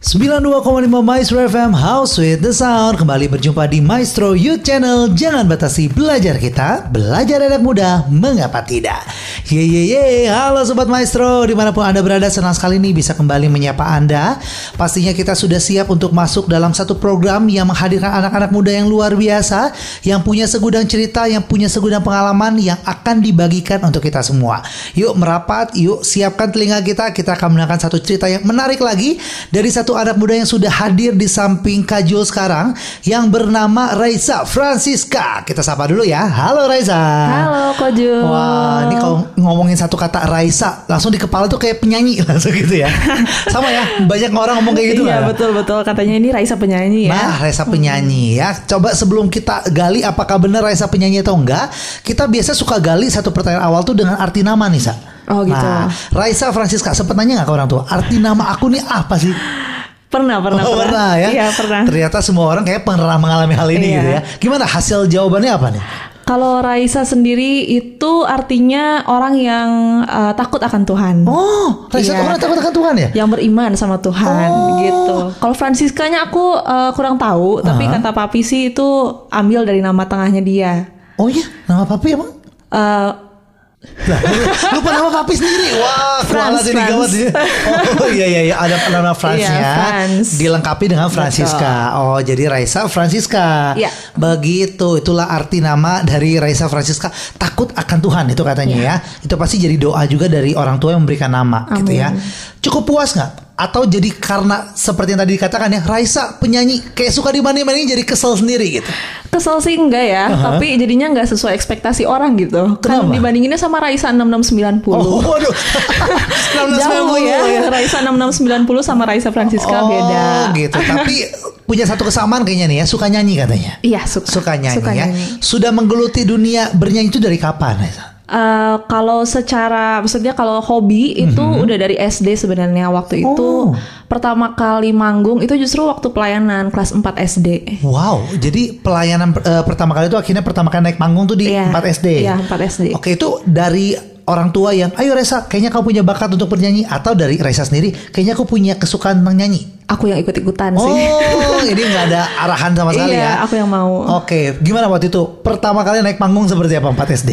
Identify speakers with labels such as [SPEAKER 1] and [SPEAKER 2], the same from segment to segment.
[SPEAKER 1] 92,5 Maestro FM House with the Sound. Kembali berjumpa di Maestro Youth Channel. Jangan batasi belajar kita Belajar anak muda Mengapa tidak? Ye ye ye. Halo Sobat Maestro Di mana pun Anda berada Senang sekali nih bisa kembali menyapa Anda. Pastinya kita sudah siap untuk masuk dalam satu program Yang menghadirkan anak-anak muda yang luar biasa Yang punya segudang cerita Yang punya segudang pengalaman Yang akan dibagikan untuk kita semua. Yuk merapat Yuk siapkan telinga kita. Kita akan mendengarkan satu cerita yang menarik lagi Dari satu anak muda yang sudah hadir di samping Kajul sekarang yang bernama Raisa Francisca. Kita sapa dulu ya. Halo Raisa.
[SPEAKER 2] Halo Kojul.
[SPEAKER 1] Wah, ini kalau ngomongin satu kata Raisa, langsung di kepala tuh kayak penyanyi langsung gitu ya. Sama ya, banyak orang ngomong kayak gitu
[SPEAKER 2] Iya
[SPEAKER 1] nggak?
[SPEAKER 2] betul betul katanya ini Raisa penyanyi ya.
[SPEAKER 1] Nah, Raisa penyanyi ya. Coba sebelum kita gali apakah benar Raisa penyanyi atau enggak, kita biasa suka gali satu pertanyaan awal tuh dengan arti nama nih, Sa.
[SPEAKER 2] Oh, gitu.
[SPEAKER 1] Nah, Raisa Francisca sempet nanya nggak ke orang tua? Arti nama aku nih apa sih?
[SPEAKER 2] Pernah pernah
[SPEAKER 1] Oh, pernah ya?
[SPEAKER 2] Iya pernah.
[SPEAKER 1] Ternyata semua orang kayak pernah mengalami hal ini
[SPEAKER 2] Iya.
[SPEAKER 1] gitu ya. Gimana hasil jawabannya apa nih?
[SPEAKER 2] Kalau Raisa sendiri itu artinya orang yang uh, takut akan Tuhan.
[SPEAKER 1] Oh, Raisa
[SPEAKER 2] Iya.
[SPEAKER 1] orang takut akan Tuhan ya?
[SPEAKER 2] Yang beriman sama Tuhan
[SPEAKER 1] Oh.
[SPEAKER 2] gitu. Kalau Franciscanya aku uh, kurang tahu, tapi
[SPEAKER 1] Aha.
[SPEAKER 2] kata papi sih itu ambil dari nama tengahnya dia.
[SPEAKER 1] Oh iya, nama papi emang?
[SPEAKER 2] Uh,
[SPEAKER 1] Lupa nama papi sendiri. Wah,
[SPEAKER 2] Frans,
[SPEAKER 1] kualat ini gawat ya. Oh iya iya iya ada nama Fransnya.
[SPEAKER 2] Iya, Frans.
[SPEAKER 1] Dilengkapi dengan Francisca. Oh, jadi Raisa Francisca.
[SPEAKER 2] Iya.
[SPEAKER 1] Begitu, itulah arti nama dari Raisa Francisca. Takut akan Tuhan itu katanya
[SPEAKER 2] Iya.
[SPEAKER 1] ya. Itu pasti jadi doa juga dari orang tua yang memberikan nama gitu ya. Cukup puas nggak? Atau jadi karena seperti yang tadi dikatakan ya, Raisa penyanyi kayak suka dibanding-bandingin jadi kesel sendiri gitu.
[SPEAKER 2] Kesel sih enggak ya, tapi jadinya enggak sesuai ekspektasi orang gitu. Kan
[SPEAKER 1] Kenapa?
[SPEAKER 2] dibandinginnya sama Raisa 6690.
[SPEAKER 1] Oh, waduh.
[SPEAKER 2] Jauh ya, Raisa 6690 sama Raisa Francisca
[SPEAKER 1] oh,
[SPEAKER 2] beda.
[SPEAKER 1] gitu. Tapi punya satu kesamaan kayaknya nih ya, suka nyanyi katanya.
[SPEAKER 2] Iya suka.
[SPEAKER 1] Suka nyanyi
[SPEAKER 2] Suka
[SPEAKER 1] ya.
[SPEAKER 2] nyanyi.
[SPEAKER 1] Sudah menggeluti dunia bernyanyi itu dari kapan, Raisa?
[SPEAKER 2] Eh, kalau secara maksudnya kalau hobi itu udah dari SD sebenarnya waktu itu.
[SPEAKER 1] Oh.
[SPEAKER 2] pertama kali manggung itu justru waktu pelayanan kelas 4 SD.
[SPEAKER 1] Wow, jadi pelayanan eh, pertama kali itu akhirnya pertama kali naik panggung tuh di
[SPEAKER 2] Iya.
[SPEAKER 1] 4 SD.
[SPEAKER 2] Iya, 4 SD.
[SPEAKER 1] Oke, itu dari orang tua yang, ayo Reza, kayaknya kau punya bakat untuk bernyanyi atau dari Reza sendiri, kayaknya aku punya kesukaan tentang nyanyi.
[SPEAKER 2] Aku yang ikut-ikutan sih.
[SPEAKER 1] Oh, ini nggak ada arahan sama sekali ya?
[SPEAKER 2] iya, aku yang mau.
[SPEAKER 1] Oke, gimana waktu itu? Pertama kali naik panggung seperti apa 4 SD?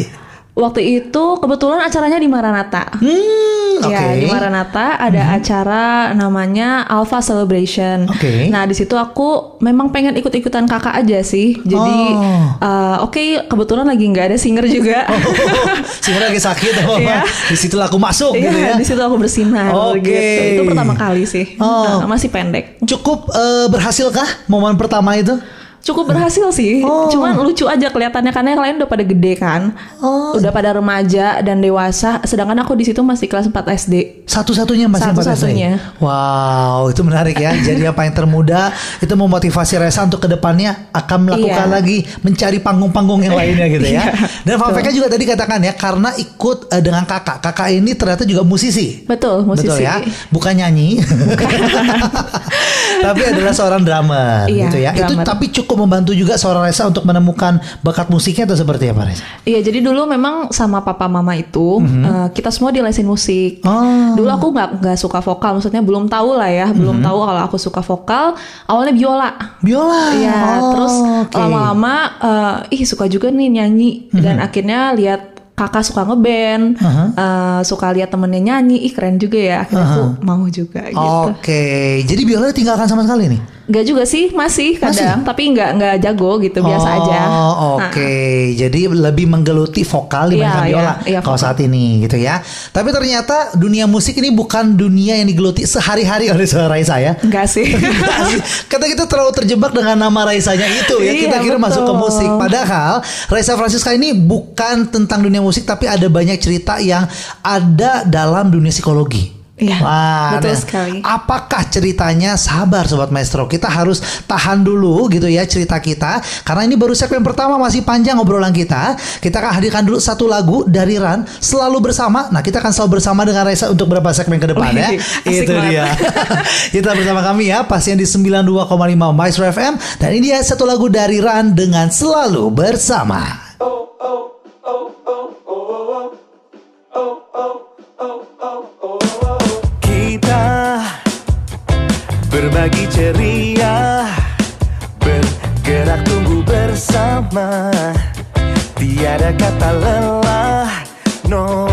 [SPEAKER 2] Waktu itu kebetulan acaranya di Maranatha.
[SPEAKER 1] Hmm, oke.
[SPEAKER 2] Ya, di Maranatha ada acara namanya Alpha Celebration.
[SPEAKER 1] Oke.
[SPEAKER 2] Nah, di situ aku memang pengen ikut-ikutan kakak aja sih. Jadi,
[SPEAKER 1] Oh.
[SPEAKER 2] eh, oke, kebetulan lagi nggak ada singer juga.
[SPEAKER 1] Sehingga lagi sakit apa
[SPEAKER 2] Iya.
[SPEAKER 1] Di situ aku masuk gitu ya.
[SPEAKER 2] Di situ aku bersinar
[SPEAKER 1] Oke.
[SPEAKER 2] gitu. Itu pertama kali sih.
[SPEAKER 1] Oh.
[SPEAKER 2] Nah, masih pendek.
[SPEAKER 1] Cukup eh, berhasilkah momen pertama itu?
[SPEAKER 2] Cukup berhasil sih.
[SPEAKER 1] Oh.
[SPEAKER 2] Cuman lucu aja kelihatannya karena yang lain udah pada gede kan.
[SPEAKER 1] Oh.
[SPEAKER 2] Udah pada remaja dan dewasa, sedangkan aku di situ masih kelas 4 SD.
[SPEAKER 1] Satu-satunya masih
[SPEAKER 2] Satu-satunya.
[SPEAKER 1] SD. Wow, itu menarik ya. Jadi apa yang termuda itu memotivasi Reza untuk ke depannya akan melakukan
[SPEAKER 2] Iya.
[SPEAKER 1] lagi mencari panggung-panggung yang lainnya gitu ya.
[SPEAKER 2] Iya,
[SPEAKER 1] Dan fact-nya juga tadi katakan ya karena ikut eh, dengan kakak. Kakak ini ternyata juga musisi.
[SPEAKER 2] Betul, musisi.
[SPEAKER 1] Betul ya, bukan nyanyi, tapi adalah seorang drummer,
[SPEAKER 2] Iya,
[SPEAKER 1] gitu ya. Itu
[SPEAKER 2] drummer.
[SPEAKER 1] tapi cukup membantu juga seorang Reza untuk menemukan bakat musiknya atau seperti apa Reza?
[SPEAKER 2] Iya, jadi dulu memang sama papa mama itu eh, kita semua dilesin musik.
[SPEAKER 1] Oh.
[SPEAKER 2] Dulu aku nggak nggak suka vokal, maksudnya belum tahu lah ya, belum tahu kalau aku suka vokal. Awalnya biola.
[SPEAKER 1] Biola.
[SPEAKER 2] Iya,
[SPEAKER 1] Oh,
[SPEAKER 2] terus
[SPEAKER 1] oke.
[SPEAKER 2] lama-lama eh, ih suka juga nih nyanyi dan akhirnya lihat kakak suka ngeband,
[SPEAKER 1] Aha.
[SPEAKER 2] eh, suka lihat temennya nyanyi, ih keren juga ya. Akhirnya aku mau juga gitu.
[SPEAKER 1] Oke, jadi biola ditinggalkan sama sekali nih?
[SPEAKER 2] Gak juga sih, masih kadang, tapi nggak nggak jago gitu, biasa
[SPEAKER 1] oh,
[SPEAKER 2] aja.
[SPEAKER 1] Oke,
[SPEAKER 2] Nah,
[SPEAKER 1] jadi lebih menggeluti vokal dibandingkan
[SPEAKER 2] Iya,
[SPEAKER 1] biola
[SPEAKER 2] iya, iya,
[SPEAKER 1] kalau
[SPEAKER 2] vokal.
[SPEAKER 1] saat ini gitu ya. Tapi ternyata dunia musik ini bukan dunia yang digeluti sehari-hari oleh seorang Raisa ya.
[SPEAKER 2] Enggak sih.
[SPEAKER 1] Enggak sih. Kata kita terlalu terjebak dengan nama Raisanya itu ya.
[SPEAKER 2] Iya,
[SPEAKER 1] kita kira masuk ke
[SPEAKER 2] betul.
[SPEAKER 1] musik. Padahal Raisa Francisca ini bukan tentang dunia musik tapi ada banyak cerita yang ada dalam dunia psikologi.
[SPEAKER 2] Iya,
[SPEAKER 1] Wah,
[SPEAKER 2] betul
[SPEAKER 1] nah,
[SPEAKER 2] sekali.
[SPEAKER 1] Apakah ceritanya? Sabar Sobat Maestro. Kita harus tahan dulu gitu ya cerita kita. Karena ini baru segmen pertama masih panjang obrolan kita. Kita akan hadirkan dulu satu lagu dari Ran. Selalu bersama. Nah kita akan selalu bersama dengan Raisa untuk berapa segmen ke depan ya.
[SPEAKER 2] Wih,
[SPEAKER 1] Itu
[SPEAKER 2] banget.
[SPEAKER 1] dia. kita bersama kami ya. Pastinya di 92,5 Maestro FM. Dan ini dia satu lagu dari Ran dengan Selalu Bersama.
[SPEAKER 3] Kita Berbagi ceria Bergerak tumbuh bersama. Tiada kata lelah No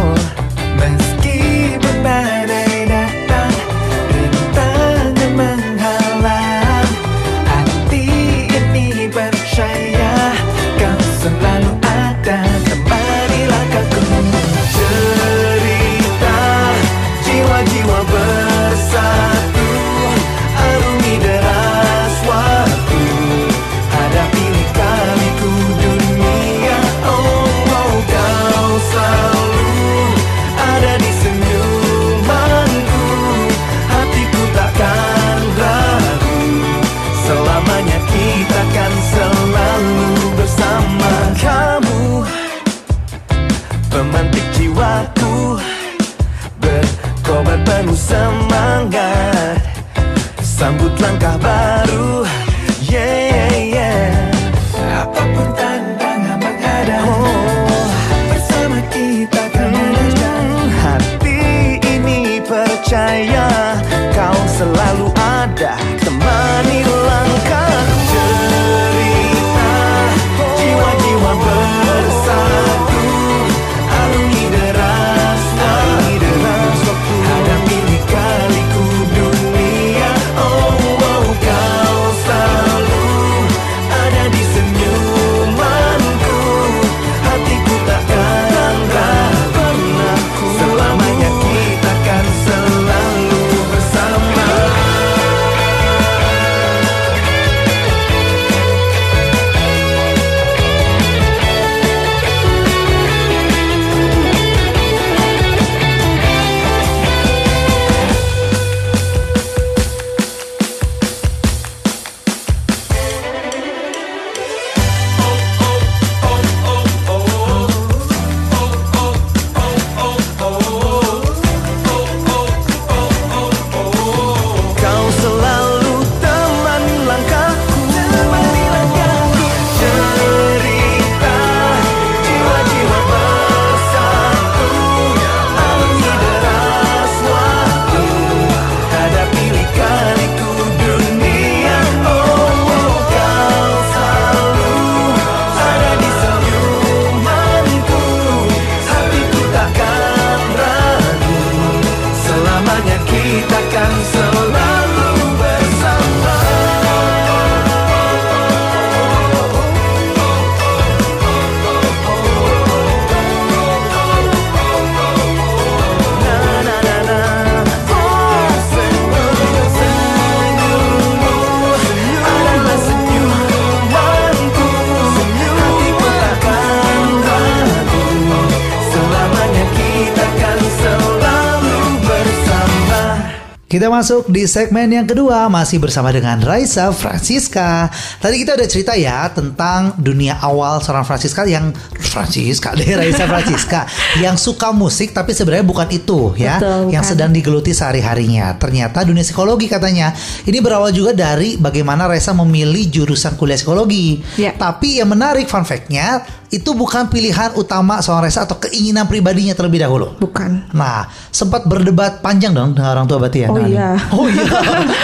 [SPEAKER 3] Kita
[SPEAKER 1] masuk di segmen yang kedua masih bersama dengan Raisa Francisca. Tadi kita udah cerita ya tentang dunia awal seorang Francisca yang Francisca deh Raisa Francisca yang suka musik tapi sebenarnya bukan itu ya
[SPEAKER 2] Betul,
[SPEAKER 1] yang
[SPEAKER 2] bukan.
[SPEAKER 1] sedang digeluti sehari-harinya. Ternyata dunia psikologi katanya. Ini berawal juga dari bagaimana Raisa memilih jurusan kuliah psikologi.
[SPEAKER 2] Ya.
[SPEAKER 1] Tapi yang menarik fun fact-nya itu bukan pilihan utama seorang Raisa atau keinginan pribadinya terlebih dahulu.
[SPEAKER 2] Bukan.
[SPEAKER 1] Nah, sempat berdebat panjang dong dengan orang tua berarti ya.
[SPEAKER 2] Oh
[SPEAKER 1] Nah,
[SPEAKER 2] iya.
[SPEAKER 1] Oh iya.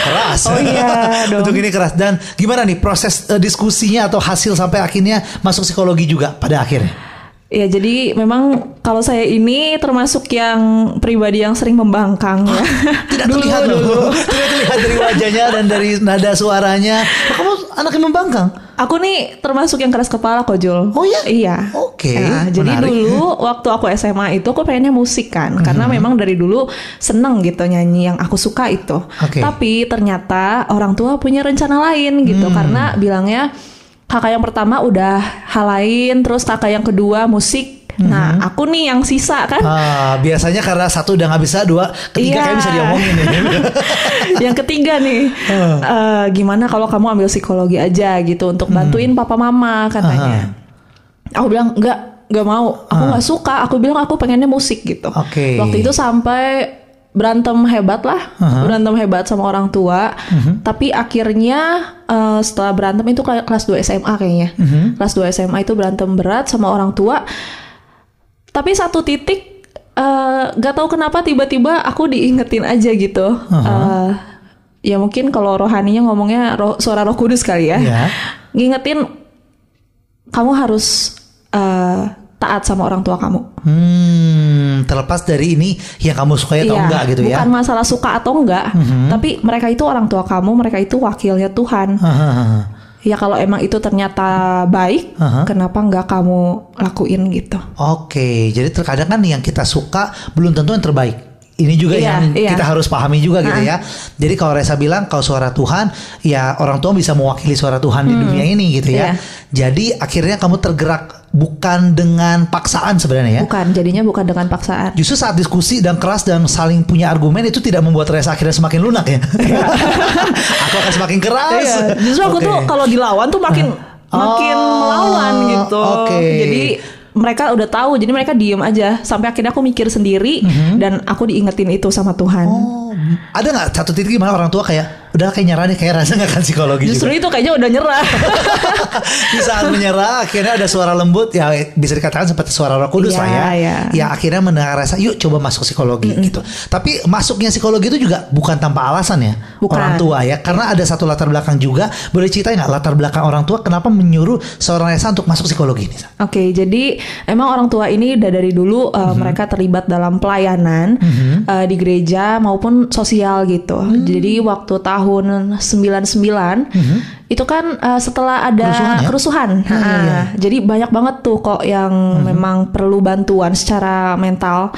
[SPEAKER 1] keras.
[SPEAKER 2] Oh iya dong.
[SPEAKER 1] Untuk ini keras dan gimana nih proses eh, diskusinya atau hasil sampai akhirnya masuk psikologi juga pada akhirnya?
[SPEAKER 2] Ya jadi memang kalau saya ini termasuk yang pribadi yang sering membangkang ya.
[SPEAKER 1] Tidak
[SPEAKER 2] Dulu,
[SPEAKER 1] terlihat
[SPEAKER 2] dulu.
[SPEAKER 1] loh. Tidak terlihat dari wajahnya dan dari nada suaranya. Kamu anak yang membangkang.
[SPEAKER 2] Aku nih termasuk yang keras kepala kok Jul.
[SPEAKER 1] Oh iya?
[SPEAKER 2] Iya.
[SPEAKER 1] Oke,
[SPEAKER 2] Nah, jadi dulu waktu aku SMA itu aku pengennya musik kan, karena memang dari dulu seneng gitu nyanyi yang aku suka itu.
[SPEAKER 1] Oke.
[SPEAKER 2] Tapi ternyata orang tua punya rencana lain gitu, karena bilangnya kakak yang pertama udah hal lain, terus kakak yang kedua musik. Nah, aku nih yang sisa kan.
[SPEAKER 1] Ah, biasanya karena satu udah nggak bisa, dua, ketiga
[SPEAKER 2] Iya.
[SPEAKER 1] kayak bisa diomongin nih.
[SPEAKER 2] yang ketiga nih, eh, gimana kalau kamu ambil psikologi aja gitu untuk bantuin papa mama katanya. Aku bilang enggak, nggak mau. Aku nggak suka. Aku bilang aku pengennya musik gitu.
[SPEAKER 1] Oke.
[SPEAKER 2] Waktu itu sampai berantem hebat lah, berantem hebat sama orang tua. Tapi akhirnya eh, setelah berantem itu kelas 2 SMA kayaknya. Kelas 2 SMA itu berantem berat sama orang tua. Tapi satu titik eh, nggak tahu kenapa tiba-tiba aku diingetin aja gitu. Eh, ya mungkin kalau rohaninya ngomongnya roh- suara Roh Kudus kali ya.
[SPEAKER 1] Iya.
[SPEAKER 2] Ngingetin kamu harus eh, taat sama orang tua kamu.
[SPEAKER 1] Hmm, terlepas dari ini yang kamu sukai atau
[SPEAKER 2] Iya,
[SPEAKER 1] enggak gitu ya.
[SPEAKER 2] Bukan masalah suka atau enggak, tapi mereka itu orang tua kamu, mereka itu wakilnya Tuhan.
[SPEAKER 1] Hahaha.
[SPEAKER 2] Ya kalau emang itu ternyata baik,
[SPEAKER 1] Aha.
[SPEAKER 2] kenapa nggak kamu lakuin gitu?
[SPEAKER 1] Oke, jadi terkadang kan yang kita suka belum tentu yang terbaik. Ini juga
[SPEAKER 2] Iya,
[SPEAKER 1] yang
[SPEAKER 2] iya.
[SPEAKER 1] kita harus pahami juga gitu ya. Jadi kalau Reza bilang kalau suara Tuhan, ya orang tua bisa mewakili suara Tuhan di dunia ini gitu ya.
[SPEAKER 2] Iya.
[SPEAKER 1] Jadi akhirnya kamu tergerak bukan dengan paksaan sebenarnya ya.
[SPEAKER 2] Bukan, jadinya bukan dengan paksaan.
[SPEAKER 1] Justru saat diskusi dan keras dan saling punya argumen itu tidak membuat Reza akhirnya semakin lunak ya. aku akan semakin keras.
[SPEAKER 2] Iya, justru aku
[SPEAKER 1] Oke.
[SPEAKER 2] tuh kalau dilawan tuh makin makin
[SPEAKER 1] Oh,
[SPEAKER 2] melawan gitu.
[SPEAKER 1] oke.
[SPEAKER 2] Jadi mereka udah tahu, jadi mereka diem aja sampai akhirnya aku mikir sendiri dan aku diingetin itu sama Tuhan.
[SPEAKER 1] Oh, ada nggak satu titik gimana orang tua kayak udah kayak nyerah nih kayak rasa nggak kan psikologi
[SPEAKER 2] Justru
[SPEAKER 1] juga.
[SPEAKER 2] itu kayaknya udah nyerah.
[SPEAKER 1] di saat menyerah akhirnya ada suara lembut ya bisa dikatakan seperti suara Roh Kudus
[SPEAKER 2] Iya,
[SPEAKER 1] lah ya.
[SPEAKER 2] iya.
[SPEAKER 1] Ya akhirnya mendengar rasa yuk coba masuk psikologi gitu. Tapi masuknya psikologi itu juga bukan tanpa alasan ya
[SPEAKER 2] Bukan.
[SPEAKER 1] orang tua ya karena ada satu latar belakang juga. Boleh ceritain nggak latar belakang orang tua kenapa menyuruh seorang Reza untuk masuk psikologi ini?
[SPEAKER 2] Oke, jadi emang orang tua ini udah dari dulu uh, mereka terlibat dalam pelayanan uh, di gereja maupun sosial gitu. Jadi waktu tahun 99 itu kan uh, setelah ada
[SPEAKER 1] Kerusuhan ya?
[SPEAKER 2] kerusuhan.
[SPEAKER 1] iya,
[SPEAKER 2] Ha,
[SPEAKER 1] iya.
[SPEAKER 2] Jadi banyak banget tuh kok yang memang perlu bantuan secara mental.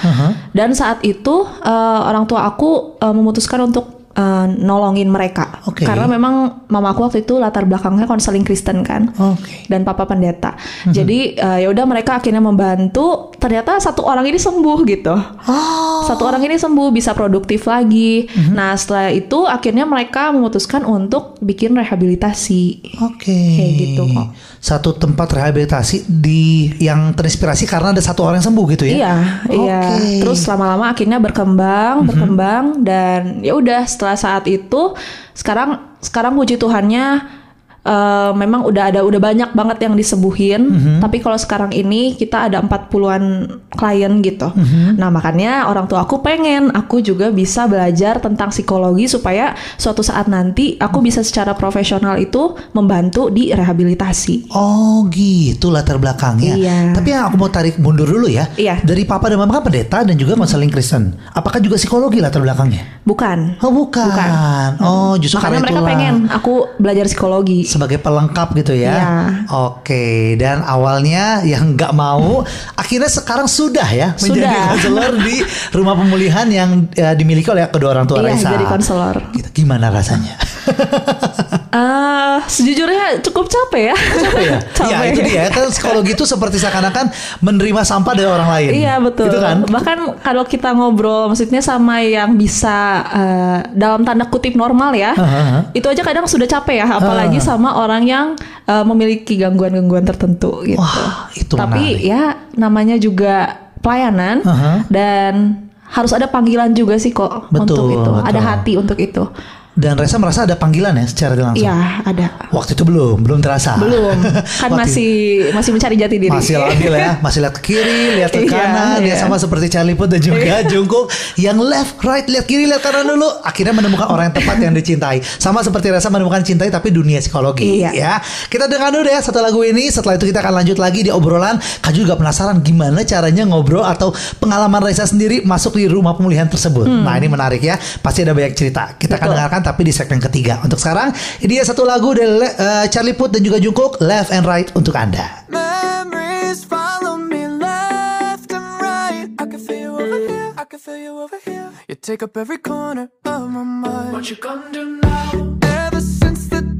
[SPEAKER 2] Dan saat itu uh, orang tua aku uh, memutuskan untuk uh, nolongin mereka.
[SPEAKER 1] Oke.
[SPEAKER 2] Karena memang mama aku waktu itu latar belakangnya konseling Kristen kan
[SPEAKER 1] Oke.
[SPEAKER 2] dan papa pendeta. Jadi eh, ya udah mereka akhirnya membantu. Ternyata satu orang ini sembuh gitu.
[SPEAKER 1] Oh.
[SPEAKER 2] Satu orang ini sembuh bisa produktif lagi. Nah setelah itu akhirnya mereka memutuskan untuk bikin rehabilitasi.
[SPEAKER 1] Oke.
[SPEAKER 2] Kayak gitu kok.
[SPEAKER 1] Satu tempat rehabilitasi di yang terinspirasi karena ada satu orang yang sembuh gitu ya.
[SPEAKER 2] Iya, iya.
[SPEAKER 1] Oke.
[SPEAKER 2] Terus lama-lama akhirnya berkembang, berkembang dan ya udah setelah saat itu sekarang sekarang puji Tuhannya eh, memang udah ada udah banyak banget yang disembuhin. Tapi kalau sekarang ini kita ada 40-an klien gitu. Nah, makanya orang tua aku pengen aku juga bisa belajar tentang psikologi supaya suatu saat nanti aku bisa secara profesional itu membantu di rehabilitasi.
[SPEAKER 1] Oh gitu latar belakangnya.
[SPEAKER 2] Iya.
[SPEAKER 1] Tapi yang aku mau tarik mundur dulu ya.
[SPEAKER 2] Iya.
[SPEAKER 1] Dari papa dan mama kan pendeta dan juga konseling Kristen. Apakah juga psikologi latar belakangnya?
[SPEAKER 2] Bukan.
[SPEAKER 1] Oh bukan.
[SPEAKER 2] Bukan.
[SPEAKER 1] Oh justru
[SPEAKER 2] Makanya
[SPEAKER 1] karena
[SPEAKER 2] mereka
[SPEAKER 1] itulah.
[SPEAKER 2] pengen aku belajar psikologi.
[SPEAKER 1] Sebagai pelengkap gitu ya.
[SPEAKER 2] Iya.
[SPEAKER 1] Oke, dan awalnya yang nggak mau, akhirnya sekarang sudah ya menjadi
[SPEAKER 2] Sudah.
[SPEAKER 1] konselor di rumah pemulihan yang eh, dimiliki oleh kedua orang tua
[SPEAKER 2] Iya,
[SPEAKER 1] Raisa.
[SPEAKER 2] jadi konselor.
[SPEAKER 1] Gitu. Gimana rasanya?
[SPEAKER 2] Ah, sejujurnya cukup capek ya.
[SPEAKER 1] Capek ya? Iya itu dia kan psikologi itu seperti seakan-akan menerima sampah dari orang lain.
[SPEAKER 2] Iya betul.
[SPEAKER 1] Gitu kan?
[SPEAKER 2] Bahkan kalau kita ngobrol, maksudnya sama yang bisa eh, dalam tanda kutip normal ya,
[SPEAKER 1] Aha.
[SPEAKER 2] itu aja kadang sudah capek ya, apalagi
[SPEAKER 1] Ah.
[SPEAKER 2] sama orang yang eh, memiliki gangguan-gangguan tertentu gitu.
[SPEAKER 1] Wah, itu
[SPEAKER 2] Tapi
[SPEAKER 1] menarik.
[SPEAKER 2] ya namanya juga pelayanan
[SPEAKER 1] Aha.
[SPEAKER 2] dan harus ada panggilan juga sih kok
[SPEAKER 1] Betul,
[SPEAKER 2] untuk itu, ada
[SPEAKER 1] betul.
[SPEAKER 2] hati untuk itu.
[SPEAKER 1] Dan Reza merasa ada panggilan ya secara langsung.
[SPEAKER 2] Iya ada.
[SPEAKER 1] Waktu itu belum, belum terasa.
[SPEAKER 2] Belum, kan masih masih mencari jati diri.
[SPEAKER 1] Masih labil ya, masih lihat ke kiri, lihat ke
[SPEAKER 2] Iya,
[SPEAKER 1] kanan, ya
[SPEAKER 2] iya.
[SPEAKER 1] sama seperti Charlie Puth dan juga Jungkook yang left, right, lihat kiri, lihat kanan dulu, akhirnya menemukan orang yang tepat yang dicintai. Sama seperti Reza menemukan cintai tapi dunia psikologi
[SPEAKER 2] Iya.
[SPEAKER 1] ya. Kita dengar dulu ya satu lagu ini, setelah itu kita akan lanjut lagi di obrolan. Kak juga penasaran gimana caranya ngobrol atau pengalaman Reza sendiri masuk di rumah pemulihan tersebut. Nah, ini menarik ya. Pasti ada banyak cerita. Kita akan
[SPEAKER 2] Hmm. Betul.
[SPEAKER 1] dengarkan tapi di segmen ketiga. Untuk sekarang, ini dia satu lagu dari eh, Charlie Puth dan juga Jungkook, Left and Right untuk Anda.
[SPEAKER 3] Memories follow me left and right. I can feel you over here. I can feel you over here. You take up every corner of my mind. What you gonna do now? Ever since the,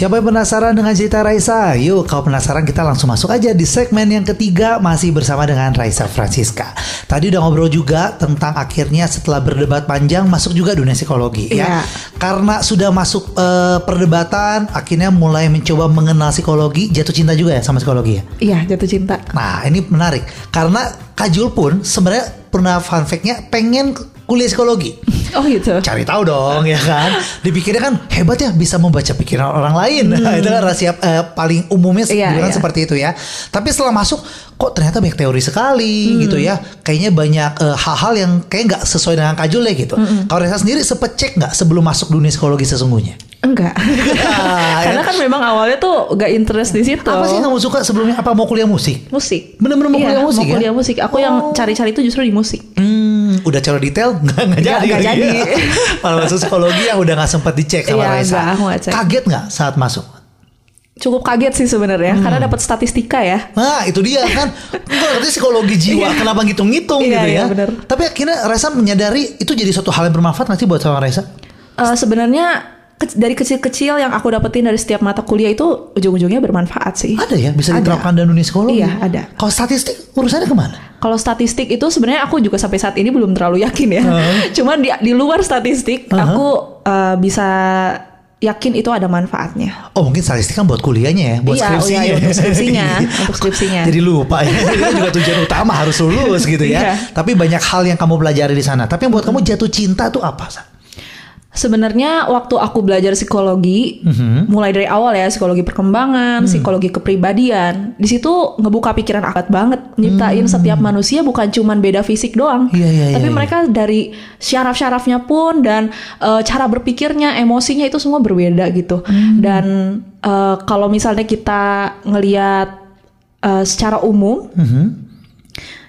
[SPEAKER 1] Siapa yang penasaran dengan cerita Raisa? Yuk, kalau penasaran kita langsung masuk aja di segmen yang ketiga masih bersama dengan Raisa Francisca. Tadi udah ngobrol juga tentang akhirnya setelah berdebat panjang masuk juga dunia psikologi ya.
[SPEAKER 2] Iya.
[SPEAKER 1] Karena sudah masuk eh, perdebatan, akhirnya mulai mencoba mengenal psikologi, jatuh cinta juga ya sama psikologi ya.
[SPEAKER 2] Iya, jatuh cinta.
[SPEAKER 1] Nah, ini menarik karena Kajul pun sebenarnya pernah fun fact-nya pengen kuliah psikologi.
[SPEAKER 2] Oh gitu.
[SPEAKER 1] Cari tahu dong ya kan. Dipikirnya kan hebat ya bisa membaca pikiran orang lain. itu kan rahasia eh, paling umumnya
[SPEAKER 2] Hmm. Iya, iya.
[SPEAKER 1] seperti itu ya. Tapi setelah masuk kok ternyata banyak teori sekali
[SPEAKER 2] Hmm.
[SPEAKER 1] gitu ya. Kayaknya banyak eh, hal-hal yang kayak nggak sesuai dengan Kajul ya gitu.
[SPEAKER 2] Hmm,
[SPEAKER 1] Kalau Reza sendiri sempet cek nggak sebelum masuk dunia psikologi sesungguhnya?
[SPEAKER 2] Enggak. Karena kan memang awalnya tuh gak interest di situ.
[SPEAKER 1] Apa sih yang kamu suka sebelumnya? Apa mau kuliah musik?
[SPEAKER 2] Musik.
[SPEAKER 1] Bener-bener mau
[SPEAKER 2] Iya,
[SPEAKER 1] kuliah musik
[SPEAKER 2] mau
[SPEAKER 1] ya?
[SPEAKER 2] kuliah musik. Aku yang cari-cari itu justru di musik.
[SPEAKER 1] Hmm, udah cara detail nggak nggak jadi.
[SPEAKER 2] nggak jadi.
[SPEAKER 1] ya. Malah masuk psikologi yang udah nggak sempat dicek sama
[SPEAKER 2] Iya,
[SPEAKER 1] Raisa.
[SPEAKER 2] nggak, nggak cek.
[SPEAKER 1] Kaget nggak saat masuk?
[SPEAKER 2] Cukup kaget sih sebenarnya karena dapat statistika ya.
[SPEAKER 1] Nah itu dia kan Gue ngerti psikologi jiwa Kenapa ngitung-ngitung
[SPEAKER 2] Iya,
[SPEAKER 1] gitu ya
[SPEAKER 2] iya, bener.
[SPEAKER 1] Tapi akhirnya Reza menyadari Itu jadi suatu hal yang bermanfaat Nanti buat sama Reza
[SPEAKER 2] Eh, sebenarnya ke- dari kecil-kecil yang aku dapetin dari setiap mata kuliah itu ujung-ujungnya bermanfaat sih.
[SPEAKER 1] Ada ya Bisa
[SPEAKER 2] Ada.
[SPEAKER 1] diterapkan dalam dunia psikologi
[SPEAKER 2] Iya, ada.
[SPEAKER 1] Kalau statistik Urusannya ke mana?
[SPEAKER 2] Kalau statistik itu sebenarnya aku juga sampai saat ini belum terlalu yakin ya. Cuma di, di luar statistik aku eh, bisa yakin itu ada manfaatnya.
[SPEAKER 1] Oh mungkin statistik kan buat kuliahnya ya Buat
[SPEAKER 2] Iya, oh
[SPEAKER 1] skripsinya
[SPEAKER 2] iya, iya, untuk skripsinya, untuk skripsinya.
[SPEAKER 1] Jadi lupa ya Itu juga tujuan utama Harus lulus gitu ya
[SPEAKER 2] Iya.
[SPEAKER 1] Tapi banyak hal yang kamu pelajari di sana Tapi yang buat kamu jatuh cinta tuh apa? Sa?
[SPEAKER 2] Sebenarnya waktu aku belajar psikologi, mulai dari awal ya psikologi perkembangan, psikologi kepribadian, di situ ngebuka pikiran akad banget, nyiptain setiap manusia bukan cuman beda fisik doang,
[SPEAKER 1] Iya, iya,
[SPEAKER 2] tapi
[SPEAKER 1] iya,
[SPEAKER 2] mereka dari syaraf-syarafnya pun dan eh, cara berpikirnya, emosinya itu semua berbeda gitu. Dan eh, kalau misalnya kita ngelihat eh, secara umum,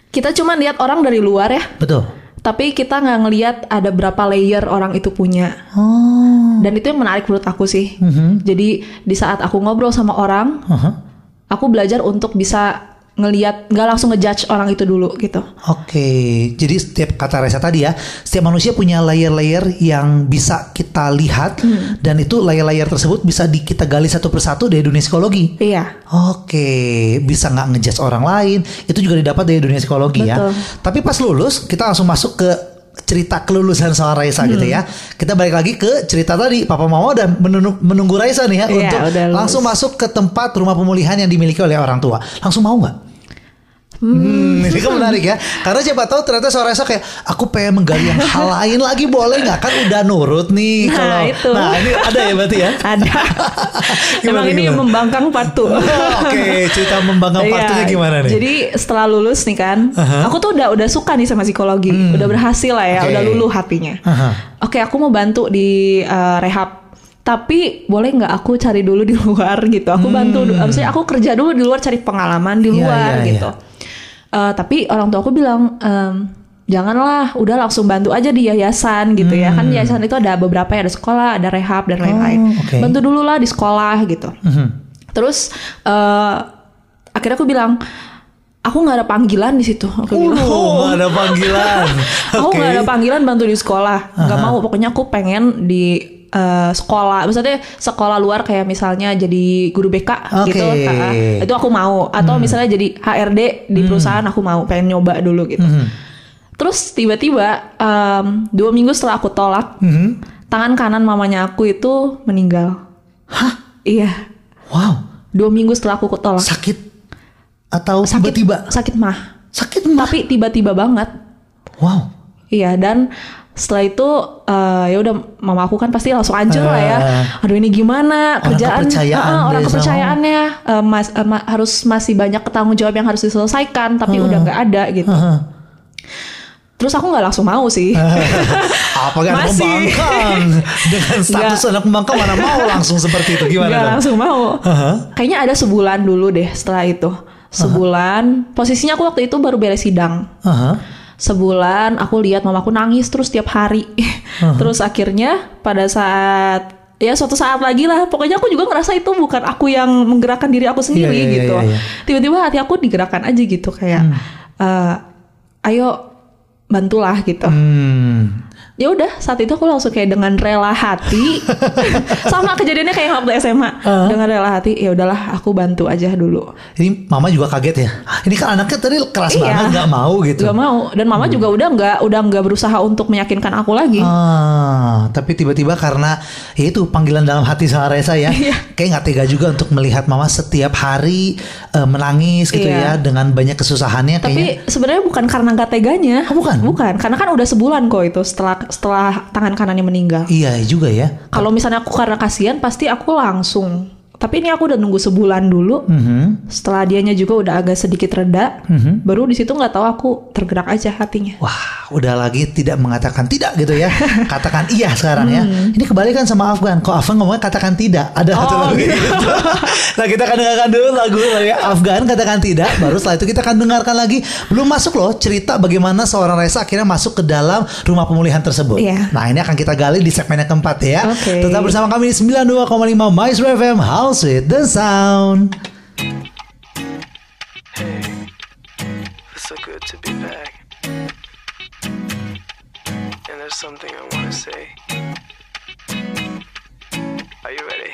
[SPEAKER 2] kita cuma lihat orang dari luar ya,
[SPEAKER 1] Betul
[SPEAKER 2] tapi kita nggak ngelihat ada berapa layer orang itu punya.
[SPEAKER 1] Oh
[SPEAKER 2] Dan itu yang menarik menurut aku sih.
[SPEAKER 1] Mhm.
[SPEAKER 2] Jadi di saat aku ngobrol sama orang,
[SPEAKER 1] Aha.
[SPEAKER 2] aku belajar untuk bisa ngelihat nggak langsung ngejudge orang itu dulu gitu.
[SPEAKER 1] Oke, jadi setiap kata Reza tadi ya, setiap manusia punya layer-layer yang bisa kita lihat
[SPEAKER 2] Hmm.
[SPEAKER 1] dan itu layer-layer tersebut bisa di, kita gali satu persatu dari dunia psikologi.
[SPEAKER 2] Iya.
[SPEAKER 1] Oke, bisa nggak ngejudge orang lain, itu juga didapat dari dunia psikologi ya.
[SPEAKER 2] Betul.
[SPEAKER 1] Tapi pas lulus, kita langsung masuk ke cerita kelulusan soal Raisa gitu
[SPEAKER 2] Hmm.
[SPEAKER 1] ya. Kita balik lagi ke cerita tadi, Papa Mama udah menunggu, menunggu Raisa nih ya
[SPEAKER 2] Iya,
[SPEAKER 1] untuk langsung masuk ke tempat rumah pemulihan yang dimiliki oleh orang tua. Langsung mau nggak? Hmm, ini kan menarik ya. Karena siapa tahu ternyata seorang Reza kayak aku pengen menggali yang hal lain lagi boleh nggak? Kan udah nurut nih
[SPEAKER 2] Nah,
[SPEAKER 1] kalau.
[SPEAKER 2] itu.
[SPEAKER 1] Nah ini ada ya berarti ya.
[SPEAKER 2] Ada.
[SPEAKER 1] Gimana,
[SPEAKER 2] Emang ini
[SPEAKER 1] gimana?
[SPEAKER 2] membangkang partu.
[SPEAKER 1] Oh, Oke, cerita membanggang
[SPEAKER 2] Iya,
[SPEAKER 1] partunya gimana nih?
[SPEAKER 2] Jadi setelah lulus nih kan,
[SPEAKER 1] Aha.
[SPEAKER 2] aku tuh udah udah suka nih sama psikologi, udah berhasil lah ya,
[SPEAKER 1] Oke.
[SPEAKER 2] udah luluh hatinya.
[SPEAKER 1] Aha.
[SPEAKER 2] Oke, aku mau bantu di eh, rehab. Tapi boleh nggak aku cari dulu di luar gitu? Aku bantu, dulu. maksudnya aku kerja dulu di luar cari pengalaman di
[SPEAKER 1] Hmm. Iya,
[SPEAKER 2] luar
[SPEAKER 1] iya,
[SPEAKER 2] gitu. Eh, tapi orang tua aku bilang, "Em, janganlah, udah langsung bantu aja di yayasan gitu ya. Kan yayasan itu ada beberapa ya, ada sekolah, ada rehab dan lain-lain.
[SPEAKER 1] Hmm. Oh, oke.
[SPEAKER 2] Bantu dulu lah di sekolah gitu.
[SPEAKER 1] Mhm.
[SPEAKER 2] Terus eh, akhirnya aku bilang, aku nggak ada panggilan di situ. Aku bilang,
[SPEAKER 1] Oh, nggak ada panggilan.
[SPEAKER 2] aku nggak ada panggilan bantu di sekolah. Nggak mau. Pokoknya aku pengen di eh, sekolah. Maksudnya sekolah luar kayak misalnya jadi guru BK
[SPEAKER 1] Oke.
[SPEAKER 2] gitu. Ah, itu aku mau. Atau misalnya jadi HRD di perusahaan aku mau. Pengen nyoba dulu gitu.
[SPEAKER 1] Mhm.
[SPEAKER 2] Terus tiba-tiba em, dua minggu setelah aku tolak,
[SPEAKER 1] Mhm.
[SPEAKER 2] tangan kanan mamanya aku itu meninggal.
[SPEAKER 1] Hah?
[SPEAKER 2] Iya.
[SPEAKER 1] Wow,
[SPEAKER 2] Dua minggu setelah aku tolak.
[SPEAKER 1] sakit atau
[SPEAKER 2] sakit
[SPEAKER 1] tiba-tiba?
[SPEAKER 2] sakit mah
[SPEAKER 1] Sakit mah.
[SPEAKER 2] tapi tiba-tiba banget
[SPEAKER 1] Wow.
[SPEAKER 2] iya dan setelah itu eh, ya udah mama aku kan pasti langsung hancur lah ya
[SPEAKER 1] Ah.
[SPEAKER 2] aduh ini gimana
[SPEAKER 1] Orang
[SPEAKER 2] kerjaan
[SPEAKER 1] kepercayaan
[SPEAKER 2] Ah, orang
[SPEAKER 1] desa.
[SPEAKER 2] kepercayaannya eh, mas- eh, ma- harus masih banyak tanggung jawab yang harus diselesaikan tapi
[SPEAKER 1] Ah.
[SPEAKER 2] udah nggak ada gitu
[SPEAKER 1] Aha.
[SPEAKER 2] terus aku nggak langsung mau sih
[SPEAKER 1] Apa kan
[SPEAKER 2] Masih.
[SPEAKER 1] pembangkang dengan status anak pembangkang mana mau langsung seperti itu gimana dong?
[SPEAKER 2] langsung mau
[SPEAKER 1] Aha.
[SPEAKER 2] kayaknya ada sebulan dulu deh setelah itu sebulan. Posisinya aku waktu itu baru beres sidang.
[SPEAKER 1] Aha.
[SPEAKER 2] Sebulan aku lihat mamaku nangis terus tiap hari. terus akhirnya pada saat ya suatu saat lagi lah pokoknya aku juga ngerasa itu bukan aku yang menggerakkan diri aku sendiri
[SPEAKER 1] Iya, iya,
[SPEAKER 2] gitu
[SPEAKER 1] iya, iya.
[SPEAKER 2] tiba-tiba hati aku digerakkan aja gitu kayak eh, ayo bantulah gitu
[SPEAKER 1] Hmm.
[SPEAKER 2] Ya udah saat itu aku langsung kayak dengan rela hati sama kejadiannya kayak waktu SMA dengan rela hati ya udahlah aku bantu aja dulu
[SPEAKER 1] Ini mama juga kaget ya. Ah, Ini kan anaknya tadi keras
[SPEAKER 2] Iya.
[SPEAKER 1] banget nggak mau gitu.
[SPEAKER 2] Gak mau dan mama juga udah nggak udah nggak berusaha untuk meyakinkan aku lagi
[SPEAKER 1] Ah, tapi tiba-tiba karena ya itu panggilan dalam hati sama Reza ya,
[SPEAKER 2] Iya.
[SPEAKER 1] kayak nggak tega juga untuk melihat mama setiap hari eh, menangis gitu ya
[SPEAKER 2] Iya.
[SPEAKER 1] dengan banyak kesusahannya
[SPEAKER 2] tapi sebenarnya bukan karena nggak teganya
[SPEAKER 1] Oh, bukan?
[SPEAKER 2] bukan karena kan udah sebulan kok itu setelah setelah tangan kanannya meninggal
[SPEAKER 1] Iya juga ya.
[SPEAKER 2] kalau misalnya aku karena kasihan pasti aku langsung tapi ini aku udah nunggu sebulan dulu
[SPEAKER 1] Mhm.
[SPEAKER 2] setelah dianya juga udah agak sedikit reda
[SPEAKER 1] Mhm.
[SPEAKER 2] baru di situ nggak tahu aku tergerak aja hatinya
[SPEAKER 1] Wah, udah lagi tidak mengatakan tidak gitu ya. Katakan iya sekarang ya.
[SPEAKER 2] Hmm.
[SPEAKER 1] Ini kebalikan sama Afgan. Kok Afgan ngomongnya katakan tidak? Ada satu
[SPEAKER 2] Oh,
[SPEAKER 1] lagu
[SPEAKER 2] gitu.
[SPEAKER 1] gitu. nah, kita akan dengarkan dulu lagu ya Afgan katakan tidak. Baru setelah itu kita akan dengarkan lagi. Belum masuk loh cerita bagaimana seorang Reza akhirnya masuk ke dalam rumah pemulihan tersebut.
[SPEAKER 2] Iya.
[SPEAKER 1] Nah, ini akan kita gali di segmen yang keempat ya.
[SPEAKER 2] Oke.
[SPEAKER 1] Tetap bersama kami di 92,5 Maestro FM House with the Sound.
[SPEAKER 3] It's so good to be back. And there's something I want to say. Are you ready?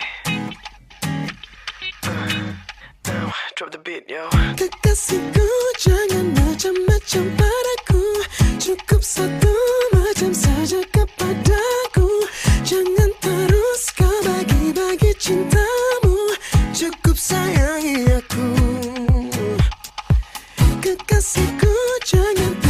[SPEAKER 3] Uh, now, drop the beat, yo.
[SPEAKER 4] Kekasihku jangan macam-macam padaku Cukup satu macam saja kepadaku Jangan terus kau bagi-bagi cintamu Kekasihku jangan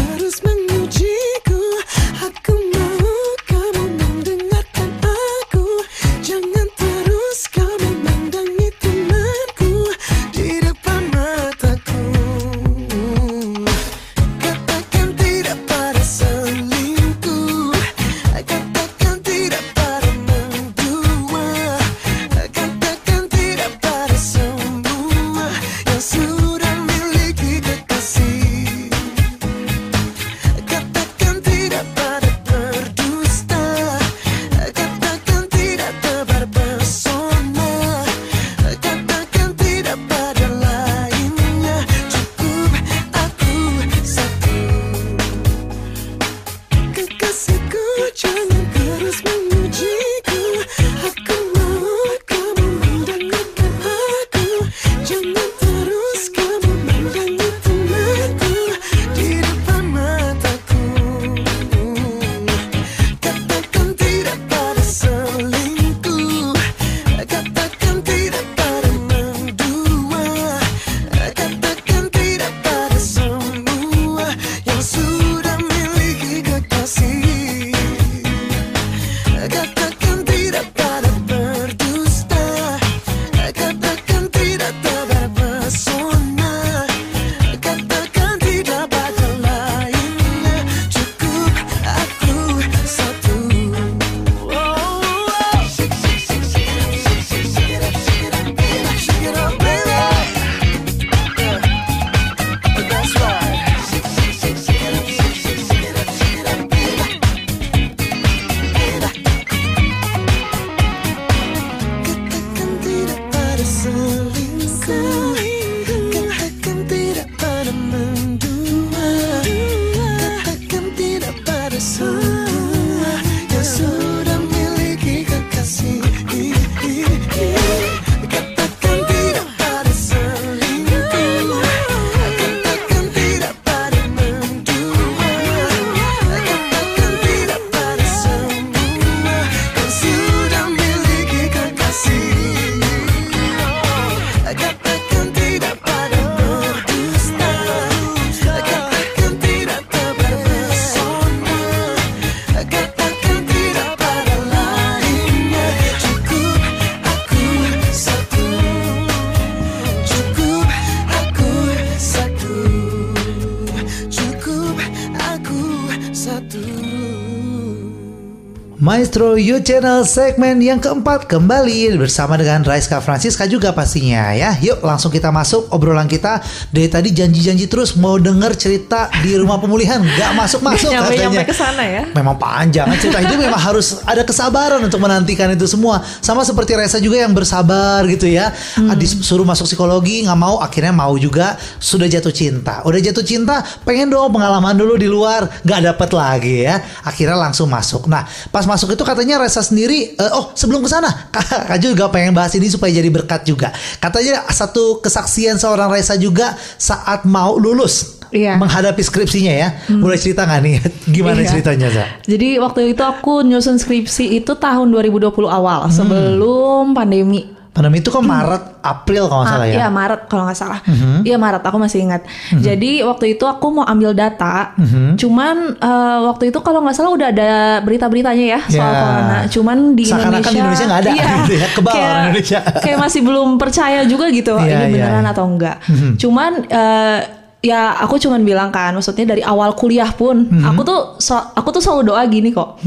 [SPEAKER 1] Maestro You Channel segmen yang keempat kembali bersama dengan Raiska Francisca juga pastinya ya. Yuk langsung kita masuk obrolan kita. Dari tadi janji-janji terus mau denger cerita di rumah pemulihan nggak masuk-masuk
[SPEAKER 2] Nyampe
[SPEAKER 1] katanya.
[SPEAKER 2] nyampe ke sana ya.
[SPEAKER 1] Memang panjang cerita itu memang harus ada kesabaran untuk menantikan itu semua. Sama seperti Reza juga yang bersabar gitu ya.
[SPEAKER 2] Hmm.
[SPEAKER 1] Disuruh masuk psikologi nggak mau akhirnya mau juga sudah jatuh cinta. Udah jatuh cinta pengen dong pengalaman dulu di luar nggak dapet lagi ya. Akhirnya langsung masuk. Nah pas masuk itu katanya Reza sendiri eh, oh sebelum ke sana Kak Kak juga pengen bahas ini supaya jadi berkat juga. Katanya satu kesaksian seorang Reza juga saat mau lulus
[SPEAKER 2] Iya.
[SPEAKER 1] menghadapi skripsinya ya. Boleh cerita nggak nih gimana
[SPEAKER 2] Iya.
[SPEAKER 1] ceritanya Za?
[SPEAKER 2] Jadi waktu itu aku nyusun skripsi itu tahun 2020 awal sebelum pandemi.
[SPEAKER 1] Pandemi itu kan Maret, April kalau nggak salah
[SPEAKER 2] Ah,
[SPEAKER 1] ya. Mhm.
[SPEAKER 2] Iya Maret kalau nggak salah. Iya Maret aku masih ingat. Jadi waktu itu aku mau ambil data.
[SPEAKER 1] Mhm.
[SPEAKER 2] Cuman eh, waktu itu kalau nggak salah udah ada berita-beritanya ya soal
[SPEAKER 1] Ya.
[SPEAKER 2] corona. Cuman di
[SPEAKER 1] Seakan-akan
[SPEAKER 2] Indonesia
[SPEAKER 1] di Indonesia nggak ada gitu ya, kebal
[SPEAKER 2] kayak,
[SPEAKER 1] orang Indonesia.
[SPEAKER 2] kayak masih belum percaya juga gitu
[SPEAKER 1] Iya,
[SPEAKER 2] ini
[SPEAKER 1] iya,
[SPEAKER 2] beneran
[SPEAKER 1] iya.
[SPEAKER 2] atau enggak. Cuman eh, ya aku cuman bilang kan, maksudnya dari awal kuliah pun
[SPEAKER 1] Mhm.
[SPEAKER 2] aku tuh so- aku tuh selalu doa gini kok.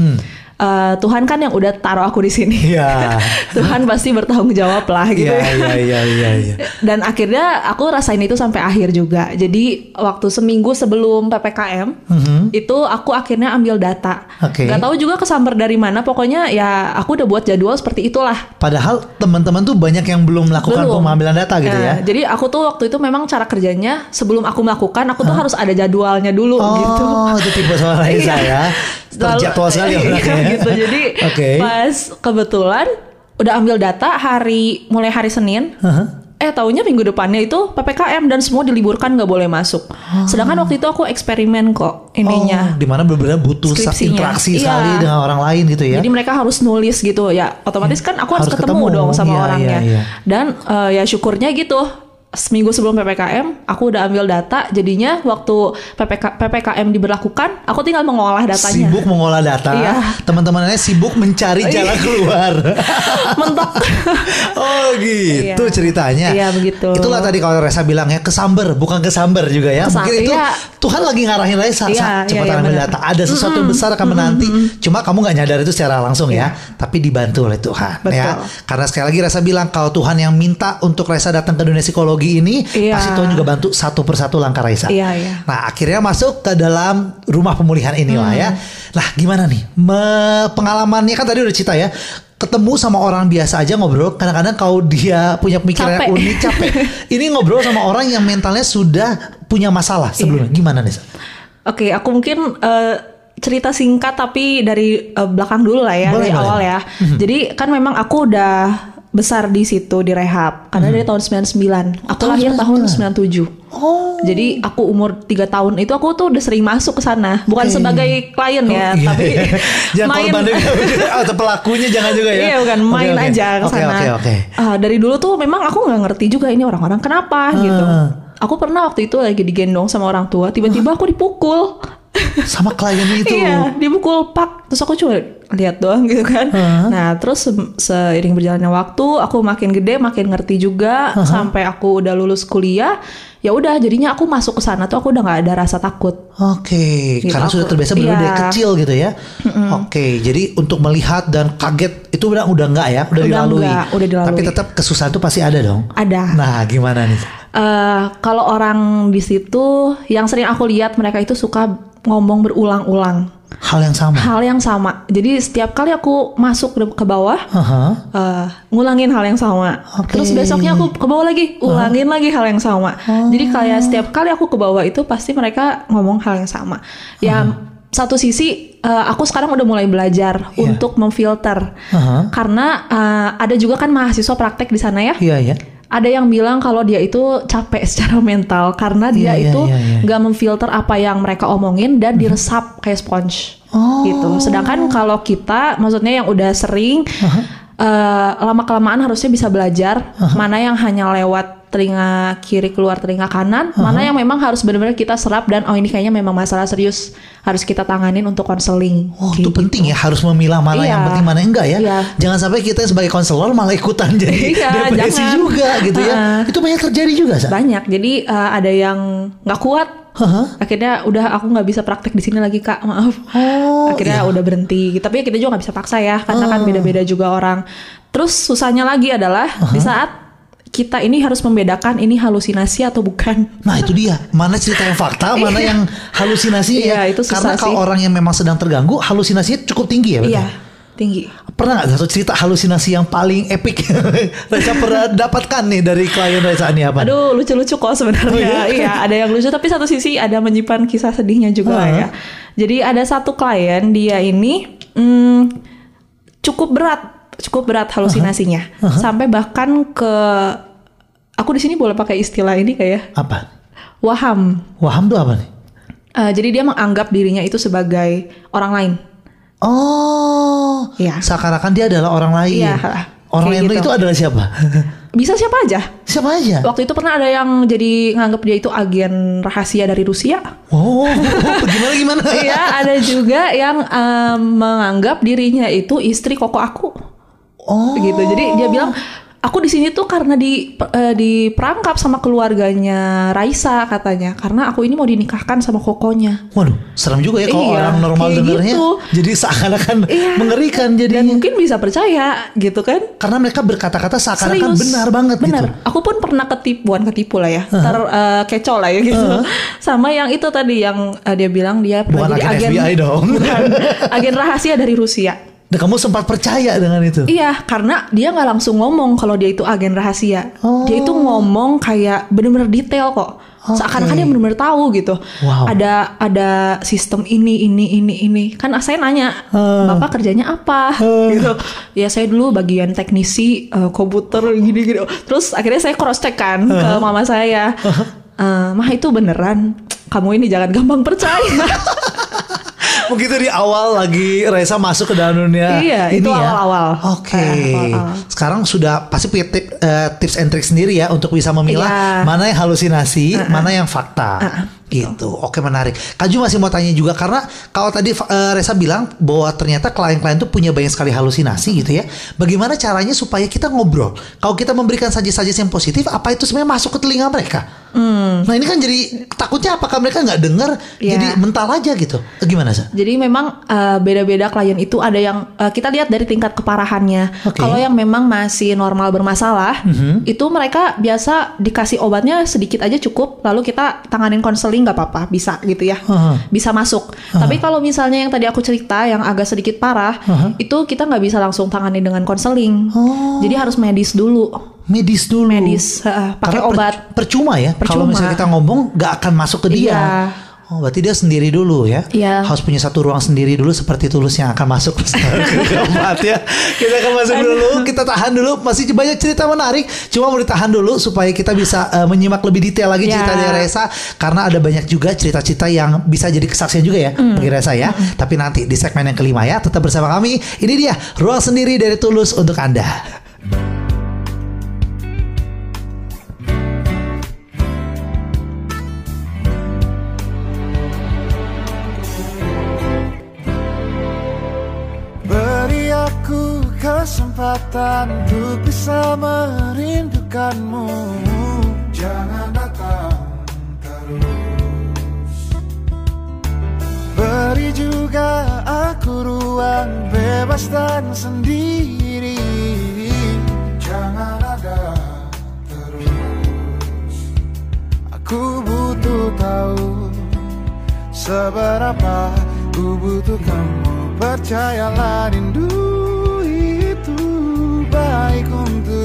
[SPEAKER 2] Eh, Tuhan kan yang udah taruh aku di sini.
[SPEAKER 1] Iya.
[SPEAKER 2] Tuhan pasti bertanggung jawab lah gitu.
[SPEAKER 1] Iya, iya, iya, iya, iya.
[SPEAKER 2] Dan akhirnya aku rasain itu sampai akhir juga. Jadi waktu seminggu sebelum ppkm itu aku akhirnya ambil data.
[SPEAKER 1] Oke.
[SPEAKER 2] Gak tahu juga kesamber dari mana. Pokoknya ya aku udah buat jadwal seperti itulah.
[SPEAKER 1] Padahal teman-teman tuh banyak yang belum melakukan
[SPEAKER 2] Belum.
[SPEAKER 1] pengambilan data gitu
[SPEAKER 2] Nah,
[SPEAKER 1] ya.
[SPEAKER 2] Jadi aku tuh waktu itu memang cara kerjanya sebelum aku melakukan aku tuh harus ada jadwalnya dulu gitu.
[SPEAKER 1] Oh, itu tipe soal Reza ya.
[SPEAKER 2] Selalu-
[SPEAKER 1] Terjadwal sekali
[SPEAKER 2] Iya,
[SPEAKER 1] orangnya ya.
[SPEAKER 2] Gitu. Jadi
[SPEAKER 1] Oke.
[SPEAKER 2] pas kebetulan udah ambil data hari mulai hari Senin.
[SPEAKER 1] Hah?
[SPEAKER 2] Eh taunya minggu depannya itu PPKM dan semua diliburkan nggak boleh masuk. Sedangkan waktu itu aku eksperimen kok ininya.
[SPEAKER 1] Oh, di mana benar-benar butuh
[SPEAKER 2] Skripsinya.
[SPEAKER 1] interaksi
[SPEAKER 2] Iya.
[SPEAKER 1] sekali dengan orang lain gitu ya.
[SPEAKER 2] Jadi mereka harus nulis gitu ya. Otomatis kan aku harus,
[SPEAKER 1] Harus
[SPEAKER 2] ketemu,
[SPEAKER 1] ketemu.
[SPEAKER 2] dong sama
[SPEAKER 1] Iya,
[SPEAKER 2] orangnya.
[SPEAKER 1] iya, iya.
[SPEAKER 2] Dan eh, ya syukurnya gitu. Seminggu sebelum PPKM, aku udah ambil data. Jadinya waktu PPK, PPKM diberlakukan, aku tinggal mengolah datanya.
[SPEAKER 1] Sibuk mengolah data,
[SPEAKER 2] Iya.
[SPEAKER 1] teman-temannya sibuk mencari jalan keluar.
[SPEAKER 2] Mentok.
[SPEAKER 1] oh gitu
[SPEAKER 2] Iya.
[SPEAKER 1] ceritanya.
[SPEAKER 2] Iya, begitu.
[SPEAKER 1] Itulah tadi kalau Reza bilang ya kesamber, bukan kesamber juga ya.
[SPEAKER 2] Kesam-
[SPEAKER 1] Mungkin itu
[SPEAKER 2] iya.
[SPEAKER 1] Tuhan lagi ngarahin Reza,
[SPEAKER 2] Iya,
[SPEAKER 1] "Sa,
[SPEAKER 2] iya,
[SPEAKER 1] cepat
[SPEAKER 2] iya,
[SPEAKER 1] ambil
[SPEAKER 2] benar.
[SPEAKER 1] data. Ada sesuatu yang besar akan menanti. Cuma kamu nggak nyadar itu secara langsung ya, tapi dibantu oleh Tuhan
[SPEAKER 2] Betul.
[SPEAKER 1] ya. Karena sekali lagi Reza bilang kalau Tuhan yang minta untuk Reza datang ke dunia psikologi ini,
[SPEAKER 2] Iya.
[SPEAKER 1] pasti Tuhan juga bantu satu persatu langkah Reza.
[SPEAKER 2] Iya, iya.
[SPEAKER 1] Nah akhirnya masuk ke dalam rumah pemulihan inilah ya. Nah gimana nih Me- pengalamannya kan tadi udah cerita ya. Ketemu sama orang biasa aja ngobrol. Kadang-kadang kalau dia punya pemikiran yang unik capek. Ini ngobrol sama orang yang mentalnya sudah punya masalah sebelumnya.
[SPEAKER 2] Iya.
[SPEAKER 1] Gimana nih? Sa?
[SPEAKER 2] Oke, aku mungkin eh, cerita singkat tapi dari eh, belakang dulu lah ya,
[SPEAKER 1] Boleh,
[SPEAKER 2] dari
[SPEAKER 1] boleh.
[SPEAKER 2] awal ya. Jadi kan memang aku udah besar di situ di rehab karena dari tahun 99. Aku
[SPEAKER 1] tahun
[SPEAKER 2] lahir tahun
[SPEAKER 1] 99.
[SPEAKER 2] 97.
[SPEAKER 1] Oh.
[SPEAKER 2] Jadi aku umur 3 tahun itu aku tuh udah sering masuk ke sana, bukan
[SPEAKER 1] Oke.
[SPEAKER 2] sebagai klien ya,
[SPEAKER 1] Oh, iya.
[SPEAKER 2] tapi
[SPEAKER 1] jangan
[SPEAKER 2] main
[SPEAKER 1] atau pelakunya jangan juga ya.
[SPEAKER 2] Iya bukan main
[SPEAKER 1] oke.
[SPEAKER 2] aja ke sana.
[SPEAKER 1] Oke oke.
[SPEAKER 2] Ah, dari dulu tuh memang aku nggak ngerti juga ini orang-orang kenapa gitu.
[SPEAKER 1] Ah.
[SPEAKER 2] Aku pernah waktu itu lagi digendong sama orang tua, tiba-tiba aku dipukul.
[SPEAKER 1] Sama klien itu.
[SPEAKER 2] Iya, dipukul pak. Terus aku cuma lihat doang gitu kan. Nah, terus se- seiring berjalannya waktu, aku makin gede, makin ngerti juga. Sampai aku udah lulus kuliah, ya udah jadinya aku masuk ke sana tuh aku udah nggak ada rasa takut.
[SPEAKER 1] Oke,
[SPEAKER 2] Gitu,
[SPEAKER 1] karena
[SPEAKER 2] aku-
[SPEAKER 1] sudah terbiasa benar dari
[SPEAKER 2] iya.
[SPEAKER 1] kecil gitu ya. Oke, jadi untuk melihat dan kaget itu udah udah enggak ya, udah,
[SPEAKER 2] Udah
[SPEAKER 1] dilalui.
[SPEAKER 2] enggak, udah dilalui.
[SPEAKER 1] Tapi tetap kesusahan itu pasti ada dong.
[SPEAKER 2] Ada.
[SPEAKER 1] Nah, gimana nih?
[SPEAKER 2] Eh, kalau orang di situ yang sering aku lihat mereka itu suka ngomong berulang-ulang
[SPEAKER 1] Hal yang sama.
[SPEAKER 2] hal yang sama. Jadi setiap kali aku masuk ke- bawah,
[SPEAKER 1] Aha.
[SPEAKER 2] eh, ngulangin hal yang sama.
[SPEAKER 1] Oke.
[SPEAKER 2] Terus besoknya aku ke bawah lagi, ulangin lagi hal yang sama. Jadi kayak setiap kali aku ke bawah itu pasti mereka ngomong hal yang sama. Ya satu sisi eh, aku sekarang udah mulai belajar
[SPEAKER 1] Iya.
[SPEAKER 2] untuk memfilter.
[SPEAKER 1] Aha.
[SPEAKER 2] Karena eh, ada juga kan mahasiswa praktek di sana ya.
[SPEAKER 1] Iya ya.
[SPEAKER 2] Ada yang bilang kalau dia itu capek secara mental karena dia
[SPEAKER 1] Iya, iya,
[SPEAKER 2] itu
[SPEAKER 1] iya, iya.
[SPEAKER 2] nggak memfilter apa yang mereka omongin dan diresap kayak sponge
[SPEAKER 1] Oh.
[SPEAKER 2] gitu. Sedangkan kalau kita, maksudnya yang udah sering, lama kelamaan harusnya bisa belajar mana yang hanya lewat telinga kiri keluar telinga kanan, mana yang memang harus benar-benar kita serap dan oh ini kayaknya memang masalah serius harus kita tanganin untuk konseling.
[SPEAKER 1] Oh, itu
[SPEAKER 2] Gitu.
[SPEAKER 1] penting ya harus memilah mana
[SPEAKER 2] Iya.
[SPEAKER 1] yang penting mana yang enggak ya.
[SPEAKER 2] Iya.
[SPEAKER 1] Jangan sampai kita sebagai konselor malah ikutan jadi
[SPEAKER 2] Iya,
[SPEAKER 1] depresi
[SPEAKER 2] jangan.
[SPEAKER 1] juga gitu ya.
[SPEAKER 2] Heeh.
[SPEAKER 1] Itu banyak terjadi juga, Sa?
[SPEAKER 2] Banyak. Jadi uh, ada yang nggak kuat
[SPEAKER 1] Hah?
[SPEAKER 2] Akhirnya udah aku nggak bisa praktek di sini lagi kak, maaf.
[SPEAKER 1] Oh,
[SPEAKER 2] Akhirnya udah berhenti. Tapi ya kita juga nggak bisa paksa ya, karena kan beda-beda juga orang. Terus susahnya lagi adalah di saat kita ini harus membedakan ini halusinasi atau bukan.
[SPEAKER 1] Nah itu dia, mana cerita yang fakta, mana yang halusinasi ya.
[SPEAKER 2] Iya, itu susah
[SPEAKER 1] Karena kalau
[SPEAKER 2] sih.
[SPEAKER 1] orang yang memang sedang terganggu, halusinasinya cukup tinggi ya. berarti?
[SPEAKER 2] Iya, tinggi.
[SPEAKER 1] Pernah nggak satu cerita halusinasi yang paling epic Reza pernah dapatkan nih dari klien Reza ini apa?
[SPEAKER 2] Aduh lucu-lucu kok sebenarnya.
[SPEAKER 1] Oh, iya?
[SPEAKER 2] iya, ada yang lucu tapi satu sisi ada menyimpan kisah sedihnya juga lah
[SPEAKER 1] Ah.
[SPEAKER 2] ya. Jadi ada satu klien dia ini hmm, cukup berat, cukup berat halusinasinya. Sampai bahkan ke aku di sini boleh pakai istilah ini kayak
[SPEAKER 1] Apa?
[SPEAKER 2] waham.
[SPEAKER 1] Waham tuh apa nih?
[SPEAKER 2] Eh, jadi dia menganggap dirinya itu sebagai orang lain.
[SPEAKER 1] Oh,
[SPEAKER 2] Iya.
[SPEAKER 1] seakan-akan dia adalah orang lain.
[SPEAKER 2] Iya,
[SPEAKER 1] Orang
[SPEAKER 2] kayak
[SPEAKER 1] lain
[SPEAKER 2] gitu.
[SPEAKER 1] itu adalah siapa?
[SPEAKER 2] Bisa siapa aja.
[SPEAKER 1] siapa aja?
[SPEAKER 2] Waktu itu pernah ada yang jadi nganggap dia itu agen rahasia dari Rusia.
[SPEAKER 1] Oh, gimana gimana?
[SPEAKER 2] Iya, ada juga yang em, menganggap dirinya itu istri koko aku.
[SPEAKER 1] Oh,
[SPEAKER 2] Gitu. Jadi dia bilang, aku di sini tuh karena di eh, diperangkap sama keluarganya Raisa katanya, karena aku ini mau dinikahkan sama kokonya.
[SPEAKER 1] waduh, serem juga ya kalau
[SPEAKER 2] Iya,
[SPEAKER 1] orang normal
[SPEAKER 2] kayak
[SPEAKER 1] dengernya.
[SPEAKER 2] gitu.
[SPEAKER 1] Jadi seakan-akan
[SPEAKER 2] Iya.
[SPEAKER 1] mengerikan
[SPEAKER 2] Dan
[SPEAKER 1] jadinya.
[SPEAKER 2] mungkin bisa percaya, gitu kan?
[SPEAKER 1] Karena mereka berkata-kata seakan-akan benar banget
[SPEAKER 2] Benar.
[SPEAKER 1] gitu.
[SPEAKER 2] Aku pun pernah ketipu, bukan ketipu lah ya. Terkecoh lah ya gitu. Sama yang itu tadi yang eh, dia bilang dia
[SPEAKER 1] Bukan
[SPEAKER 2] jadi
[SPEAKER 1] agen FBI dong.
[SPEAKER 2] Bukan. agen rahasia dari Rusia.
[SPEAKER 1] Dan kamu sempat percaya dengan itu?
[SPEAKER 2] Iya, karena dia nggak langsung ngomong kalau dia itu agen rahasia.
[SPEAKER 1] Oh.
[SPEAKER 2] Dia itu ngomong kayak bener-bener detail kok. Seakan-akan dia bener-bener tahu gitu.
[SPEAKER 1] Wow.
[SPEAKER 2] Ada ada sistem ini ini ini ini. Kan saya nanya, bapak kerjanya apa? gitu. Ya saya dulu bagian teknisi eh, komputer gini-gini. Terus akhirnya saya cross check kan ke mama saya. Eh, Mah itu beneran. Kamu ini jangan gampang percaya.
[SPEAKER 1] Begitu di awal lagi Reza masuk ke dalam dunia
[SPEAKER 2] Iya,
[SPEAKER 1] ini
[SPEAKER 2] itu
[SPEAKER 1] ya.
[SPEAKER 2] awal-awal.
[SPEAKER 1] Oke.
[SPEAKER 2] Eh, awal-awal.
[SPEAKER 1] Sekarang sudah pasti punya tip- eh, tips and trick sendiri ya untuk bisa memilah
[SPEAKER 2] Iya.
[SPEAKER 1] mana yang halusinasi, mana yang fakta. Gitu. Oke, menarik. Kaju masih mau tanya juga karena kalau tadi eh, Reza bilang bahwa ternyata klien-klien tuh punya banyak sekali halusinasi gitu ya. Bagaimana caranya supaya kita ngobrol? Kalau kita memberikan saji-saji yang positif, apa itu sebenarnya masuk ke telinga mereka? Nah ini kan jadi takutnya apakah mereka nggak dengar
[SPEAKER 2] Hmm. Iya.
[SPEAKER 1] jadi mental aja gitu? Gimana sih?
[SPEAKER 2] Jadi memang uh, beda-beda klien itu ada yang uh, kita lihat dari tingkat keparahannya.
[SPEAKER 1] Mhm.
[SPEAKER 2] Kalau yang memang masih normal bermasalah, itu mereka biasa dikasih obatnya sedikit aja cukup, lalu kita tanganin konseling nggak apa-apa, bisa gitu ya,
[SPEAKER 1] Aha.
[SPEAKER 2] bisa masuk. Tapi kalau misalnya yang tadi aku cerita yang agak sedikit parah, itu kita nggak bisa langsung tangani dengan konseling.
[SPEAKER 1] Oh.
[SPEAKER 2] Jadi harus medis dulu,
[SPEAKER 1] Medis dulu.
[SPEAKER 2] medis, uh, pakai obat.
[SPEAKER 1] percuma ya. Kalau
[SPEAKER 2] Percuma.
[SPEAKER 1] misalnya kita ngomong nggak akan masuk ke dia.
[SPEAKER 2] Iya.
[SPEAKER 1] Oh, berarti dia sendiri dulu ya.
[SPEAKER 2] Iya.
[SPEAKER 1] Harus punya satu ruang sendiri dulu seperti tulus yang akan masuk keempat ya. Kita akan masuk dulu, kita tahan dulu. Masih banyak cerita menarik. Cuma mau ditahan dulu supaya kita bisa eh, menyimak lebih detail lagi
[SPEAKER 2] Iya.
[SPEAKER 1] cerita dari Reza karena ada banyak juga cerita-cerita yang bisa jadi kesaksian juga ya
[SPEAKER 2] Hmm.
[SPEAKER 1] bagi Reza ya. Tapi nanti di segmen yang kelima ya, tetap bersama kami. Ini dia ruang sendiri dari tulus untuk Anda.
[SPEAKER 4] Kesempatan untuk bisa merindukanmu. Jangan datang terus. Beri juga aku ruang bebas dan sendiri. Jangan ada terus. Aku butuh tahu Seberapa ku butuh kamu Percayalah rindu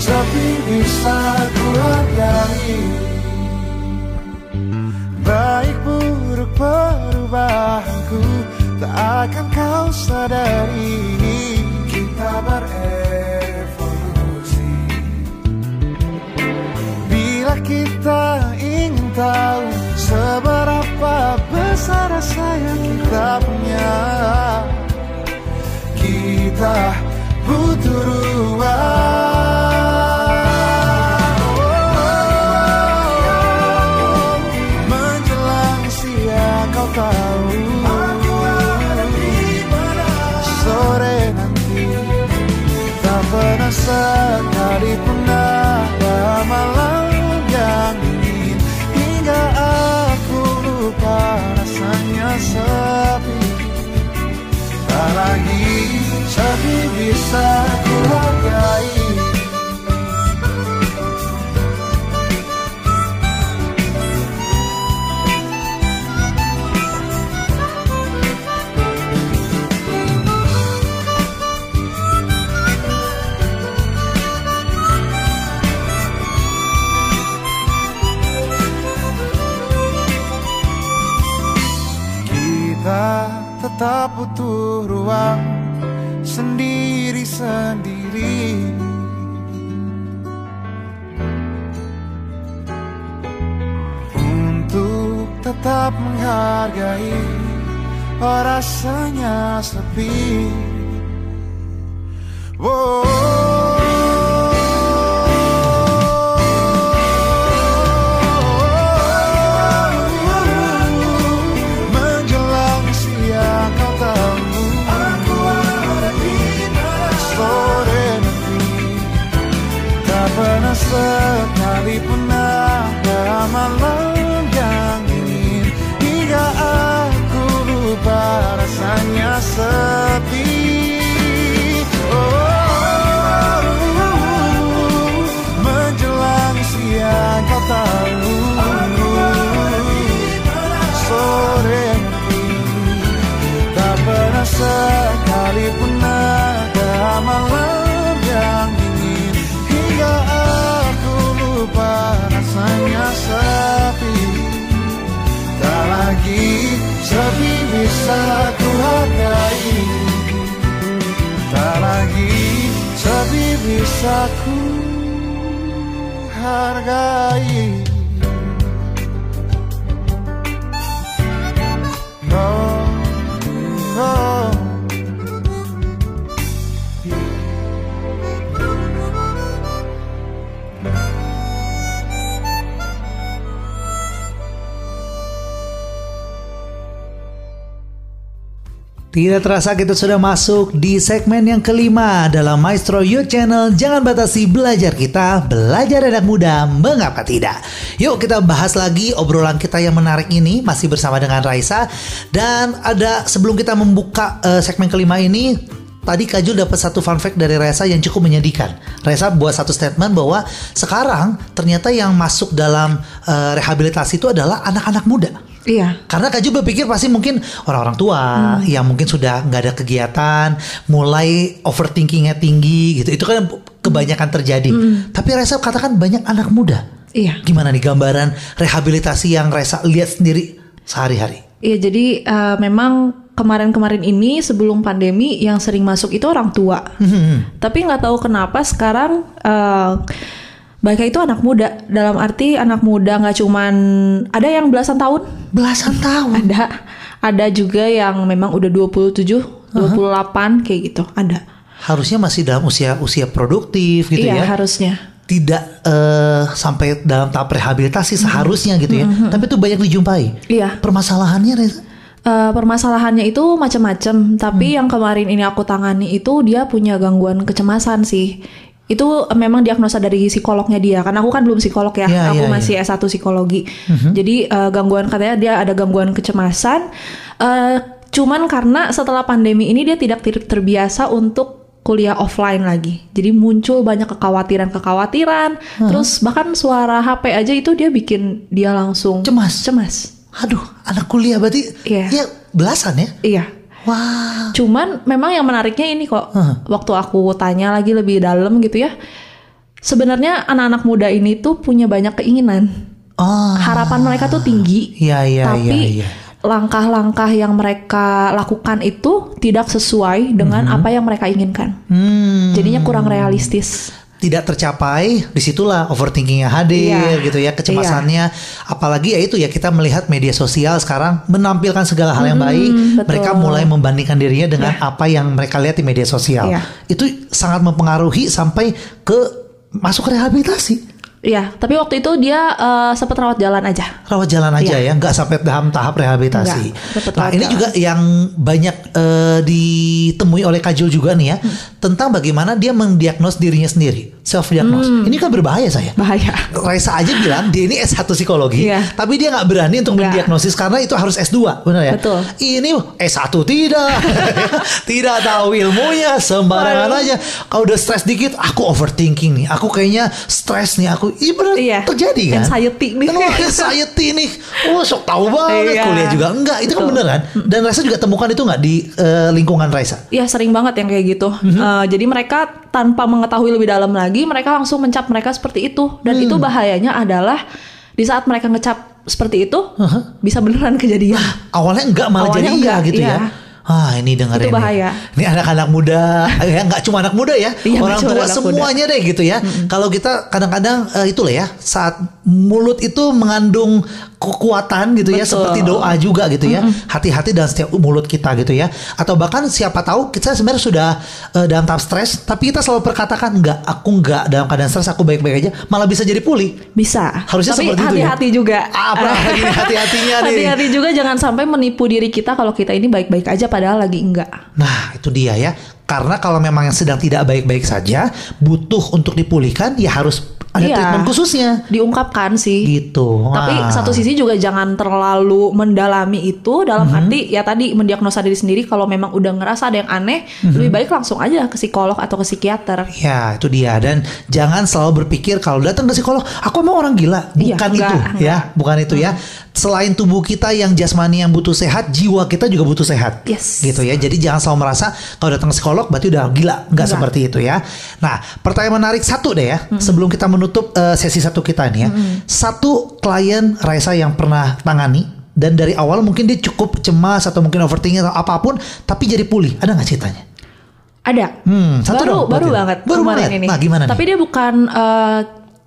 [SPEAKER 4] Tapi bisa ku hargai. Baik buruk perubahanku Tak akan kau sadari. Kita berevolusi. Bila kita ingin tahu Seberapa besar rasa kita punya Kita butuh ruang sendiri-sendiri Untuk tetap menghargai rasanya sepi bisa ku hargai
[SPEAKER 1] Tidak terasa kita sudah masuk di segmen yang kelima dalam Maestro Youth Channel. Jangan batasi belajar kita, belajar anak muda, mengapa tidak? Yuk kita bahas lagi obrolan kita yang menarik ini masih bersama dengan Raisa dan ada sebelum kita membuka eh, segmen kelima ini Tadi Kajul dapat satu fun fact dari Reza yang cukup menyedihkan. Reza buat satu statement bahwa sekarang ternyata yang masuk dalam eh, rehabilitasi itu adalah anak-anak muda.
[SPEAKER 2] Iya.
[SPEAKER 1] Karena Kak juga berpikir pasti mungkin orang-orang tua yang mungkin sudah nggak ada kegiatan, mulai overthinkingnya tinggi gitu. Itu kan kebanyakan terjadi. Tapi Reza katakan banyak anak muda.
[SPEAKER 2] Iya.
[SPEAKER 1] Gimana nih gambaran rehabilitasi yang Reza lihat sendiri sehari-hari?
[SPEAKER 2] Iya, jadi eh, memang kemarin-kemarin ini sebelum pandemi yang sering masuk itu orang tua. Tapi nggak tahu kenapa sekarang eh mereka itu anak muda. Dalam arti anak muda nggak cuman ada yang belasan tahun,
[SPEAKER 1] Belasan tahun.
[SPEAKER 2] ada ada juga yang memang udah 27, 28 kayak gitu, ada.
[SPEAKER 1] Harusnya masih dalam usia usia produktif gitu
[SPEAKER 2] iya,
[SPEAKER 1] ya.
[SPEAKER 2] harusnya.
[SPEAKER 1] Tidak eh, sampai dalam tahap rehabilitasi seharusnya gitu ya. Tapi itu banyak dijumpai.
[SPEAKER 2] Iya.
[SPEAKER 1] Permasalahannya Reza?
[SPEAKER 2] Eh, permasalahannya itu macam-macam, tapi yang kemarin ini aku tangani itu dia punya gangguan kecemasan sih. Itu eh, memang diagnosa dari psikolognya dia. Karena aku kan belum psikolog ya,
[SPEAKER 1] Iya,
[SPEAKER 2] aku
[SPEAKER 1] iya,
[SPEAKER 2] masih S1 psikologi. Jadi eh, gangguan katanya dia ada gangguan kecemasan. Eh, cuman karena setelah pandemi ini dia tidak ter- terbiasa untuk kuliah offline lagi. Jadi muncul banyak kekhawatiran-kekhawatiran. Terus bahkan suara HP aja itu dia bikin dia langsung
[SPEAKER 1] Cemas.
[SPEAKER 2] Cemas.
[SPEAKER 1] Aduh, anak kuliah berarti
[SPEAKER 2] Iya.
[SPEAKER 1] ya belasan ya?
[SPEAKER 2] Iya.
[SPEAKER 1] Wah.
[SPEAKER 2] Cuman memang yang menariknya ini kok.
[SPEAKER 1] Hah.
[SPEAKER 2] Waktu aku tanya lagi lebih dalam gitu ya. Sebenarnya anak-anak muda ini tuh punya banyak keinginan.
[SPEAKER 1] Oh.
[SPEAKER 2] Harapan mereka tuh tinggi.
[SPEAKER 1] Iya, iya,
[SPEAKER 2] tapi
[SPEAKER 1] iya, iya.
[SPEAKER 2] langkah-langkah yang mereka lakukan itu tidak sesuai dengan apa yang mereka inginkan.
[SPEAKER 1] Hmm.
[SPEAKER 2] Jadinya kurang realistis.
[SPEAKER 1] Tidak tercapai, di situlah overthinkingnya hadir
[SPEAKER 2] Iya.
[SPEAKER 1] gitu ya, kecemasannya. Apalagi ya itu ya kita melihat media sosial sekarang menampilkan segala hal yang baik.
[SPEAKER 2] betul.
[SPEAKER 1] Mereka mulai membandingkan dirinya dengan apa yang mereka lihat di media sosial.
[SPEAKER 2] Iya.
[SPEAKER 1] Itu sangat mempengaruhi sampai ke masuk rehabilitasi.
[SPEAKER 2] Iya, tapi waktu itu dia eh, sempat rawat jalan aja.
[SPEAKER 1] rawat jalan aja
[SPEAKER 2] Iya.
[SPEAKER 1] ya, nggak sampai dalam tahap rehabilitasi.
[SPEAKER 2] Nggak, tetap
[SPEAKER 1] Nah ini
[SPEAKER 2] jalan.
[SPEAKER 1] juga yang banyak eh, ditemui oleh Kajul juga nih ya,
[SPEAKER 2] Hmm.
[SPEAKER 1] tentang bagaimana dia mendiagnos dirinya sendiri, self diagnose.
[SPEAKER 2] Hmm.
[SPEAKER 1] Ini kan berbahaya saya.
[SPEAKER 2] Bahaya.
[SPEAKER 1] Raisa aja bilang dia ini S1 psikologi,
[SPEAKER 2] Iya.
[SPEAKER 1] tapi dia nggak berani untuk
[SPEAKER 2] Nggak.
[SPEAKER 1] mendiagnosis karena itu harus S2, benar ya?
[SPEAKER 2] Betul.
[SPEAKER 1] Ini S1 tidak, tidak tahu ilmunya, sembarangan aja. Kalau udah stres dikit, aku overthinking nih, aku kayaknya stres nih, aku, iya benar
[SPEAKER 2] Iya.
[SPEAKER 1] terjadi kan?
[SPEAKER 2] Anxiety nih.
[SPEAKER 1] Kan, wah, anxiety nih, oh sok tahu banget
[SPEAKER 2] Iya.
[SPEAKER 1] kuliah juga enggak, itu kan
[SPEAKER 2] Betul.
[SPEAKER 1] bener kan? Dan Raisa juga temukan itu nggak di eh, lingkungan Raisa?
[SPEAKER 2] Iya sering banget yang kayak gitu.
[SPEAKER 1] Mhm.
[SPEAKER 2] Eh, jadi mereka tanpa mengetahui lebih dalam lagi, mereka langsung mencap mereka seperti itu. Dan
[SPEAKER 1] Hmm.
[SPEAKER 2] itu bahayanya adalah di saat mereka ngecap seperti itu, bisa beneran kejadian.
[SPEAKER 1] Awalnya enggak malah
[SPEAKER 2] Awalnya
[SPEAKER 1] jadi iya
[SPEAKER 2] enggak,
[SPEAKER 1] gitu
[SPEAKER 2] iya.
[SPEAKER 1] ya. Ah ini dengerin
[SPEAKER 2] Itu
[SPEAKER 1] nih.
[SPEAKER 2] bahaya.
[SPEAKER 1] Ini anak-anak muda, ya nggak cuma anak muda ya,
[SPEAKER 2] Iya,
[SPEAKER 1] orang
[SPEAKER 2] nggak
[SPEAKER 1] tua
[SPEAKER 2] anak
[SPEAKER 1] semuanya deh gitu ya. Kalau kita kadang-kadang eh, itulah ya, saat mulut itu mengandung kekuatan gitu ya,
[SPEAKER 2] Betul.
[SPEAKER 1] seperti doa juga gitu ya. Hati-hati dalam setiap mulut kita gitu ya. Atau bahkan siapa tahu kita sebenarnya sudah eh, dalam tahap stres, tapi kita selalu perkatakan enggak, aku enggak dalam keadaan stres, aku baik-baik aja, malah bisa jadi pulih.
[SPEAKER 2] Bisa.
[SPEAKER 1] Harusnya
[SPEAKER 2] Tapi
[SPEAKER 1] seperti itu ya.
[SPEAKER 2] hati-hati juga.
[SPEAKER 1] Apa hati-hatinya nih?
[SPEAKER 2] Hati-hati juga jangan sampai menipu diri kita kalau kita ini baik-baik aja padahal lagi enggak.
[SPEAKER 1] Nah, itu dia ya. Karena kalau memang yang sedang tidak baik-baik saja, butuh untuk dipulihkan, ya harus ada
[SPEAKER 2] Iya.
[SPEAKER 1] treatment khususnya.
[SPEAKER 2] Diungkapkan sih.
[SPEAKER 1] Gitu.
[SPEAKER 2] Tapi
[SPEAKER 1] Wah.
[SPEAKER 2] satu sisi juga jangan terlalu mendalami itu dalam
[SPEAKER 1] Mhm.
[SPEAKER 2] arti ya tadi mendiagnosa diri sendiri kalau memang udah ngerasa ada yang aneh
[SPEAKER 1] Mhm.
[SPEAKER 2] lebih baik langsung aja ke psikolog atau ke psikiater.
[SPEAKER 1] Ya, itu dia. Dan jangan selalu berpikir kalau datang ke psikolog, aku emang orang gila.
[SPEAKER 2] Iya,
[SPEAKER 1] Bukan
[SPEAKER 2] enggak,
[SPEAKER 1] itu,
[SPEAKER 2] enggak.
[SPEAKER 1] ya. Bukan itu ya. Selain tubuh kita yang jasmani yang butuh sehat, jiwa kita juga butuh sehat.
[SPEAKER 2] Yes.
[SPEAKER 1] Gitu ya. Jadi jangan selalu merasa kalau datang ke psikolog berarti udah gila. Enggak. seperti itu ya. Nah, pertanyaan menarik satu deh ya. Sebelum kita menutup eh, sesi satu kita nih ya. Satu klien Raisa yang pernah tangani dan dari awal mungkin dia cukup cemas atau mungkin overthinking atau apa pun, tapi jadi pulih. Ada nggak ceritanya?
[SPEAKER 2] Ada.
[SPEAKER 1] Hmm, satu
[SPEAKER 2] baru
[SPEAKER 1] dong,
[SPEAKER 2] baru
[SPEAKER 1] berarti.
[SPEAKER 2] banget
[SPEAKER 1] Baru
[SPEAKER 2] kemarin
[SPEAKER 1] banget.
[SPEAKER 2] ini.
[SPEAKER 1] Nah, gimana nih?
[SPEAKER 2] Tapi dia bukan eh,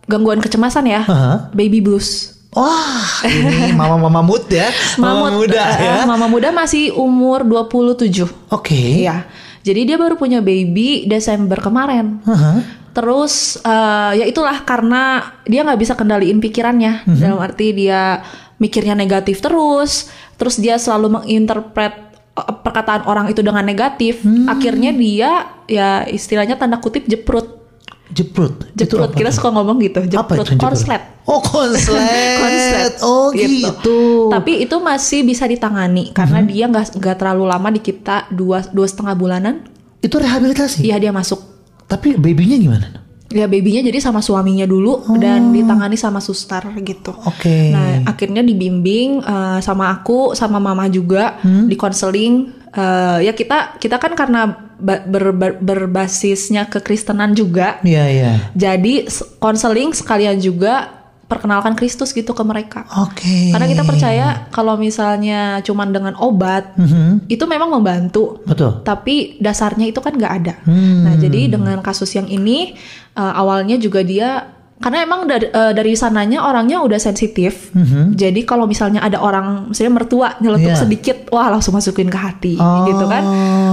[SPEAKER 2] gangguan kecemasan ya.
[SPEAKER 1] Aha.
[SPEAKER 2] Baby blues.
[SPEAKER 1] Wah, ini mama-mama mood ya. Mama muda
[SPEAKER 2] eh,
[SPEAKER 1] ya.
[SPEAKER 2] Mama muda masih umur 27.
[SPEAKER 1] Oke.
[SPEAKER 2] Iya. Jadi dia baru punya baby Desember kemarin.
[SPEAKER 1] Aha.
[SPEAKER 2] Terus eh, ya itulah karena dia nggak bisa kendaliin pikirannya
[SPEAKER 1] Mhm.
[SPEAKER 2] dalam arti dia mikirnya negatif terus, terus dia selalu menginterpret eh, perkataan orang itu dengan negatif.
[SPEAKER 1] Hmm.
[SPEAKER 2] Akhirnya dia ya istilahnya tanda kutip jeprut.
[SPEAKER 1] Jeprut. Itu
[SPEAKER 2] Jeprut
[SPEAKER 1] apa
[SPEAKER 2] kita suka ngomong gitu,
[SPEAKER 1] Apa
[SPEAKER 2] jeprut
[SPEAKER 1] itu jeprut?
[SPEAKER 2] konslet.
[SPEAKER 1] Oh, konslet.
[SPEAKER 2] Konslet.
[SPEAKER 1] Oh, gitu.
[SPEAKER 2] Tapi itu masih bisa ditangani karena dia nggak nggak terlalu lama di kita dua dua setengah bulanan.
[SPEAKER 1] Itu rehabilitasi.
[SPEAKER 2] Iya dia masuk.
[SPEAKER 1] Tapi babynya gimana?
[SPEAKER 2] Ya babynya jadi sama suaminya dulu dan ditangani sama suster gitu.
[SPEAKER 1] Oh. Oke.
[SPEAKER 2] Nah akhirnya dibimbing eh, sama aku sama mama juga
[SPEAKER 1] Hmm?
[SPEAKER 2] di konseling. Eh, ya kita kita kan karena ber- ber- berbasisnya kekristenan juga.
[SPEAKER 1] Iya, iya.
[SPEAKER 2] Jadi s- konseling sekalian juga perkenalkan Kristus gitu ke mereka.
[SPEAKER 1] Oke.
[SPEAKER 2] Karena kita percaya kalau misalnya cuman dengan obat
[SPEAKER 1] Mhm.
[SPEAKER 2] itu memang membantu.
[SPEAKER 1] Betul.
[SPEAKER 2] Tapi dasarnya itu kan nggak ada.
[SPEAKER 1] Hmm.
[SPEAKER 2] Nah jadi dengan kasus yang ini eh, awalnya juga dia karena emang dari, eh, dari sananya orangnya udah sensitif.
[SPEAKER 1] Mhm.
[SPEAKER 2] Jadi kalau misalnya ada orang misalnya mertua nyeletuk
[SPEAKER 1] Iya.
[SPEAKER 2] sedikit, wah langsung masukin ke hati
[SPEAKER 1] Oh.
[SPEAKER 2] gitu kan.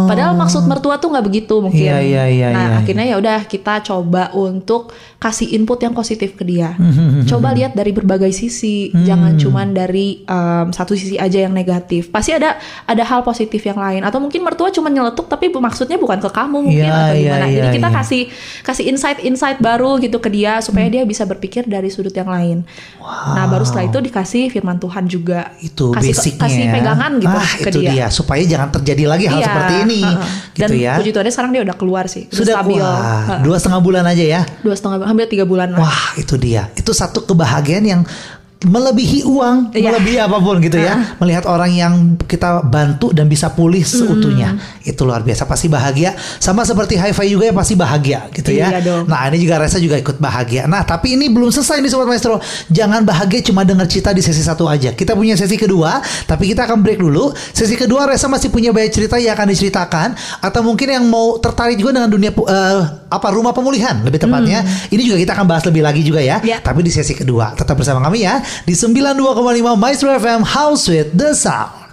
[SPEAKER 2] Padahal maksud mertua tuh nggak begitu mungkin.
[SPEAKER 1] Iya, iya, iya,
[SPEAKER 2] nah
[SPEAKER 1] iya,
[SPEAKER 2] akhirnya ya udah kita coba untuk kasih input yang positif ke dia.
[SPEAKER 1] Mhm.
[SPEAKER 2] Coba lihat dari berbagai sisi, jangan cuman dari em, satu sisi aja yang negatif. Pasti ada ada hal positif yang lain. Atau mungkin mertua cuma nyeletuk tapi maksudnya bukan ke kamu mungkin
[SPEAKER 1] Iya,
[SPEAKER 2] atau
[SPEAKER 1] iya,
[SPEAKER 2] gimana. Jadi
[SPEAKER 1] iya,
[SPEAKER 2] kita
[SPEAKER 1] iya.
[SPEAKER 2] kasih kasih insight-insight baru gitu ke dia supaya dia bisa berpikir dari sudut yang lain. Nah baru setelah itu dikasih firman Tuhan juga.
[SPEAKER 1] Itu
[SPEAKER 2] kasih,
[SPEAKER 1] basicnya.
[SPEAKER 2] kasih pegangan gitu
[SPEAKER 1] ah,
[SPEAKER 2] ke
[SPEAKER 1] itu
[SPEAKER 2] dia.
[SPEAKER 1] supaya jangan terjadi lagi hal
[SPEAKER 2] Iya,
[SPEAKER 1] seperti ini,
[SPEAKER 2] heeh.
[SPEAKER 1] gitu
[SPEAKER 2] Dan
[SPEAKER 1] ya.
[SPEAKER 2] puji Tuhan sekarang dia udah keluar sih, udah
[SPEAKER 1] Sudah
[SPEAKER 2] stabil.
[SPEAKER 1] wah, dua setengah bulan aja ya.
[SPEAKER 2] dua setengah hampir tiga bulan lah.
[SPEAKER 1] Wah, itu dia. Itu satu kebahagiaan yang melebihi uang,
[SPEAKER 2] Iya.
[SPEAKER 1] melebihi apa pun gitu ya. Melihat orang yang kita bantu dan bisa pulih seutuhnya. Itu luar biasa, pasti bahagia. Sama seperti Hi-Fi juga ya pasti bahagia gitu ya.
[SPEAKER 2] Iya dong.
[SPEAKER 1] Nah, ini juga Reza juga ikut bahagia. Nah, tapi ini belum selesai nih Sobat Maestro. Jangan bahagia cuma dengar cerita di sesi satu aja. Kita punya sesi kedua, tapi kita akan break dulu. Sesi kedua Reza masih punya banyak cerita yang akan diceritakan atau mungkin yang mau tertarik juga dengan dunia eh, apa rumah pemulihan lebih tepatnya. Ini juga kita akan bahas lebih lagi juga ya.
[SPEAKER 2] Ya.
[SPEAKER 1] Tapi di sesi kedua tetap bersama kami ya di 92,5 Maestro FM House with the Sound.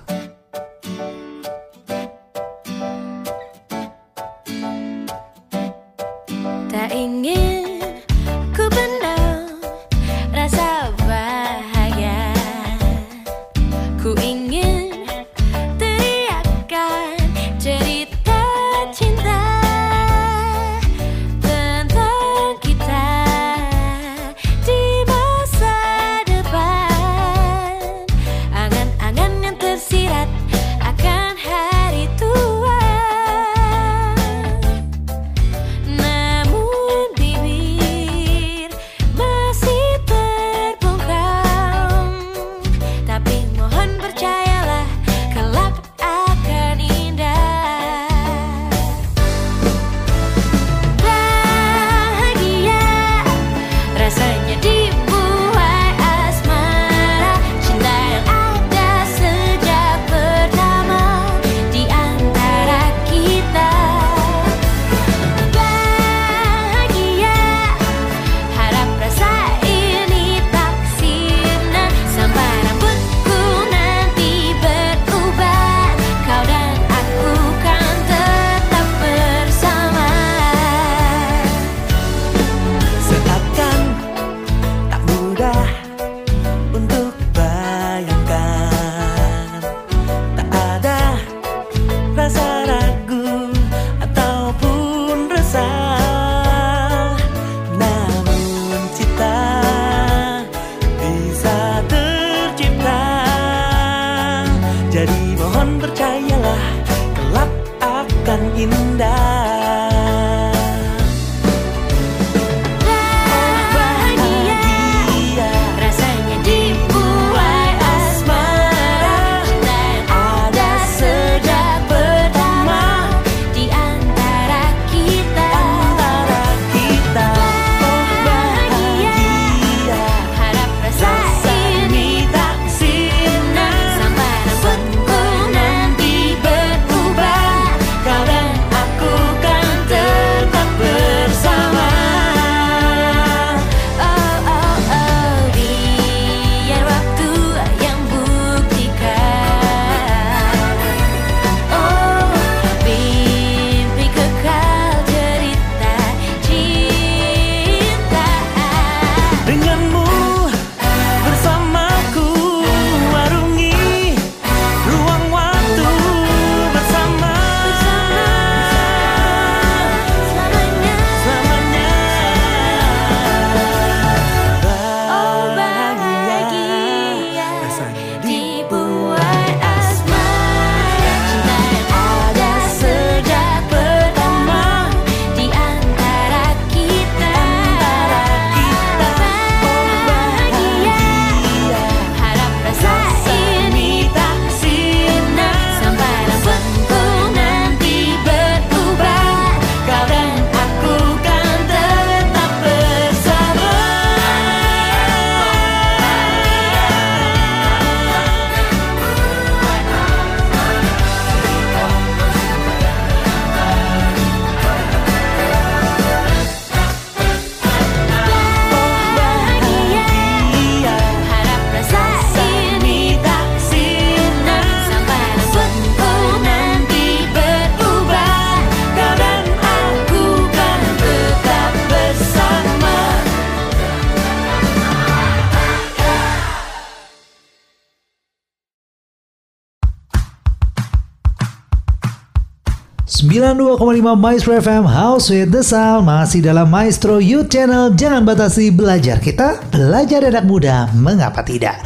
[SPEAKER 1] 92,5 Maestro FM House with the Sound. Masih dalam Maestro Youth Channel. Jangan batasi belajar kita Belajar anak muda. Mengapa tidak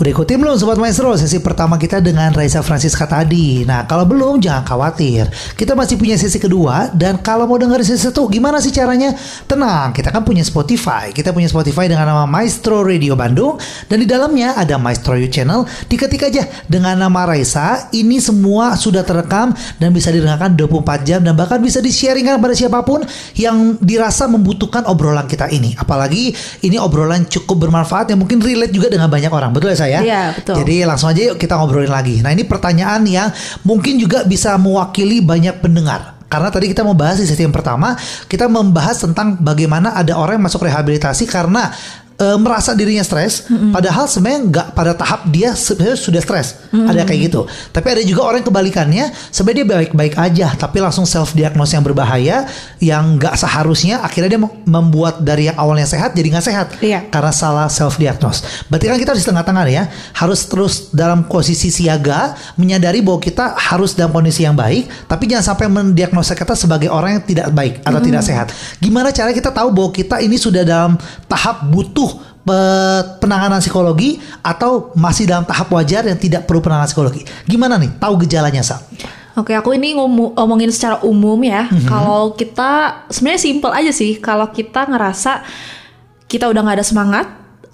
[SPEAKER 1] Udah ikutin belum Sobat Maestro? Sesi pertama kita dengan Raisa Francisca tadi. Nah kalau belum jangan khawatir. Kita masih punya sesi kedua Dan kalau mau dengerin sesi satu gimana sih caranya? Tenang kita kan punya Spotify. Kita punya Spotify dengan nama Maestro Radio Bandung Dan di dalamnya ada Maestro Youth Channel. Diketik aja dengan nama Raisa. Ini semua sudah terekam Dan bisa didengarkan 24 jam Dan bahkan bisa di-sharingkan pada siapa pun Yang dirasa membutuhkan obrolan kita ini. Apalagi ini obrolan cukup bermanfaat Yang mungkin relate juga dengan banyak orang. Betul ya saya?
[SPEAKER 2] Iya, betul.
[SPEAKER 1] Jadi langsung aja yuk kita ngobrolin lagi. Nah ini pertanyaan yang mungkin juga bisa mewakili banyak pendengar. Karena tadi kita membahas di sesi yang pertama, kita membahas tentang bagaimana ada orang yang masuk rehabilitasi karena eh, merasa dirinya stres, padahal sebenarnya nggak pada tahap dia sebenarnya sudah stres. Ada kayak gitu. Tapi ada juga orang yang kebalikannya, sebenarnya dia baik-baik aja, tapi langsung self diagnose yang berbahaya, yang nggak seharusnya, akhirnya dia mem- membuat dari yang awalnya sehat jadi nggak sehat
[SPEAKER 2] Iya.
[SPEAKER 1] karena salah self diagnose. Berarti kan kita harus di tengah-tengah ya, harus terus dalam posisi siaga, menyadari bahwa kita harus dalam kondisi yang baik, tapi jangan sampai mendiagnosa kita sebagai orang yang tidak baik atau tidak sehat. Gimana cara kita tahu bahwa kita ini sudah dalam tahap butuh penanganan psikologi atau masih dalam tahap wajar yang tidak perlu penanganan psikologi? Gimana nih tahu gejalanya Sa?
[SPEAKER 2] Oke, aku ini ngomongin secara umum ya.
[SPEAKER 1] Mhm.
[SPEAKER 2] Kalau kita sebenarnya simple aja sih. Kalau kita ngerasa kita udah nggak ada semangat,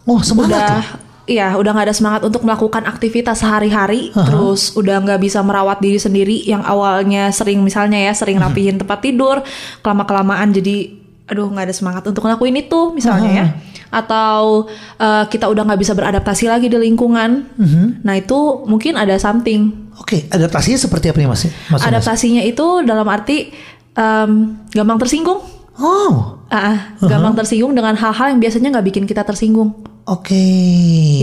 [SPEAKER 1] Oh semangat
[SPEAKER 2] udah
[SPEAKER 1] loh.
[SPEAKER 2] iya udah nggak ada semangat untuk melakukan aktivitas sehari-hari, terus udah nggak bisa merawat diri sendiri yang awalnya sering misalnya ya sering rapihin tempat tidur, kelama kelamaan jadi aduh nggak ada semangat untuk ngelakuin itu misalnya ya. Atau eh, kita udah nggak bisa beradaptasi lagi di lingkungan, nah itu mungkin ada something
[SPEAKER 1] Oke, adaptasinya seperti apa nih Mas?
[SPEAKER 2] Adaptasinya itu dalam arti em, gampang tersinggung.
[SPEAKER 1] Oh,
[SPEAKER 2] Ah, ah, gampang tersinggung dengan hal-hal yang biasanya nggak bikin kita tersinggung.
[SPEAKER 1] Oke.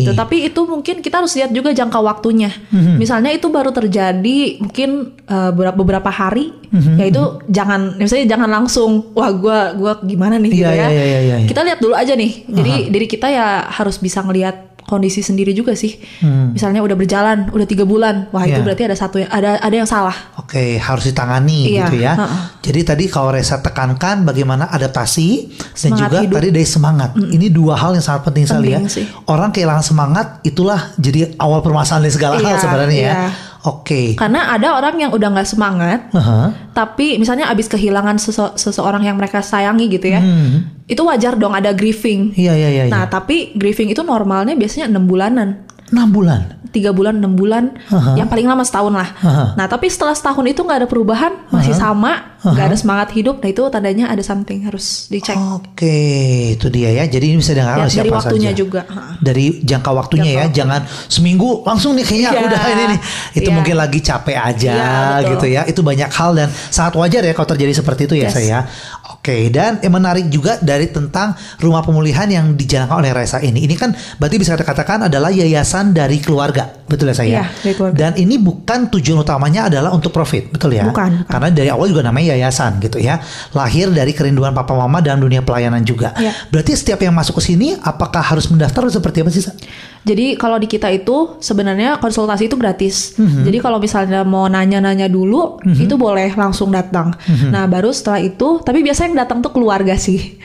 [SPEAKER 2] Gitu. Tapi itu mungkin kita harus lihat juga jangka waktunya.
[SPEAKER 1] Mhm.
[SPEAKER 2] Misalnya itu baru terjadi mungkin eh, beberapa hari,
[SPEAKER 1] Mhm,
[SPEAKER 2] ya itu jangan, misalnya jangan langsung, wah gua gua gimana nih gitu
[SPEAKER 1] Iya,
[SPEAKER 2] ya.
[SPEAKER 1] iya, iya, iya, iya.
[SPEAKER 2] Kita lihat dulu aja nih. Jadi diri kita ya harus bisa ngelihat kondisi sendiri juga sih. Misalnya udah berjalan, udah tiga bulan, wah itu
[SPEAKER 1] Hmm. Iya.
[SPEAKER 2] berarti ada satu yang ada ada yang salah.
[SPEAKER 1] Oke, harus ditangani
[SPEAKER 2] Iya,
[SPEAKER 1] gitu ya.
[SPEAKER 2] heeh.
[SPEAKER 1] Jadi tadi kalau Reza tekankan bagaimana adaptasi dan
[SPEAKER 2] Semangat
[SPEAKER 1] juga
[SPEAKER 2] hidup.
[SPEAKER 1] tadi dari semangat. Ini dua hal yang sangat penting sekali ya.
[SPEAKER 2] Sih.
[SPEAKER 1] Orang kehilangan semangat itulah jadi awal permasalahan dari segala hal
[SPEAKER 2] Iya,
[SPEAKER 1] sebenarnya ya. Oke.
[SPEAKER 2] Karena ada orang yang udah nggak semangat,
[SPEAKER 1] Heeh.
[SPEAKER 2] tapi misalnya abis kehilangan sese- seseorang yang mereka sayangi gitu ya,
[SPEAKER 1] Hmm.
[SPEAKER 2] itu wajar dong ada grieving.
[SPEAKER 1] Iya iya iya.
[SPEAKER 2] Nah
[SPEAKER 1] iya.
[SPEAKER 2] tapi grieving itu normalnya biasanya enam bulanan,
[SPEAKER 1] 6 bulan.
[SPEAKER 2] tiga bulan, enam bulan,
[SPEAKER 1] Aha.
[SPEAKER 2] yang paling lama setahun lah.
[SPEAKER 1] Aha.
[SPEAKER 2] Nah tapi setelah setahun itu nggak ada perubahan, masih sama, nggak ada semangat hidup, nah itu tandanya ada something harus dicek.
[SPEAKER 1] Oke, itu dia ya. Jadi ini bisa dengar
[SPEAKER 2] Ya,
[SPEAKER 1] oleh
[SPEAKER 2] dari
[SPEAKER 1] siapa
[SPEAKER 2] waktunya
[SPEAKER 1] saja.
[SPEAKER 2] juga.
[SPEAKER 1] Dari jangka waktunya
[SPEAKER 2] Jangka
[SPEAKER 1] ya,
[SPEAKER 2] waktu.
[SPEAKER 1] jangan seminggu langsung nih kayaknya
[SPEAKER 2] Iya.
[SPEAKER 1] udah ini nih. Itu
[SPEAKER 2] Iya.
[SPEAKER 1] mungkin lagi capek aja
[SPEAKER 2] betul.
[SPEAKER 1] gitu ya. Itu banyak hal dan sangat wajar ya kalau terjadi seperti itu ya
[SPEAKER 2] Yes.
[SPEAKER 1] saya. Oke, dan yang menarik juga dari tentang rumah pemulihan yang dijalankan oleh Reza ini. Ini kan berarti bisa dikatakan adalah yayasan dari keluarga, betul ya saya?
[SPEAKER 2] Iya, dari keluarga.
[SPEAKER 1] Dan ini bukan tujuan utamanya adalah untuk profit, betul ya?
[SPEAKER 2] Bukan, bukan.
[SPEAKER 1] Karena dari awal juga namanya yayasan gitu ya. Lahir dari kerinduan papa mama dalam dunia pelayanan juga.
[SPEAKER 2] Iya.
[SPEAKER 1] Berarti setiap yang masuk ke sini apakah harus mendaftar atau seperti apa sih? Sa?
[SPEAKER 2] Jadi kalau di kita itu sebenarnya konsultasi itu gratis.
[SPEAKER 1] Mhm.
[SPEAKER 2] Jadi kalau misalnya mau nanya-nanya dulu itu boleh langsung datang.
[SPEAKER 1] Mhm.
[SPEAKER 2] Nah baru setelah itu, tapi biasanya yang datang tuh keluarga sih.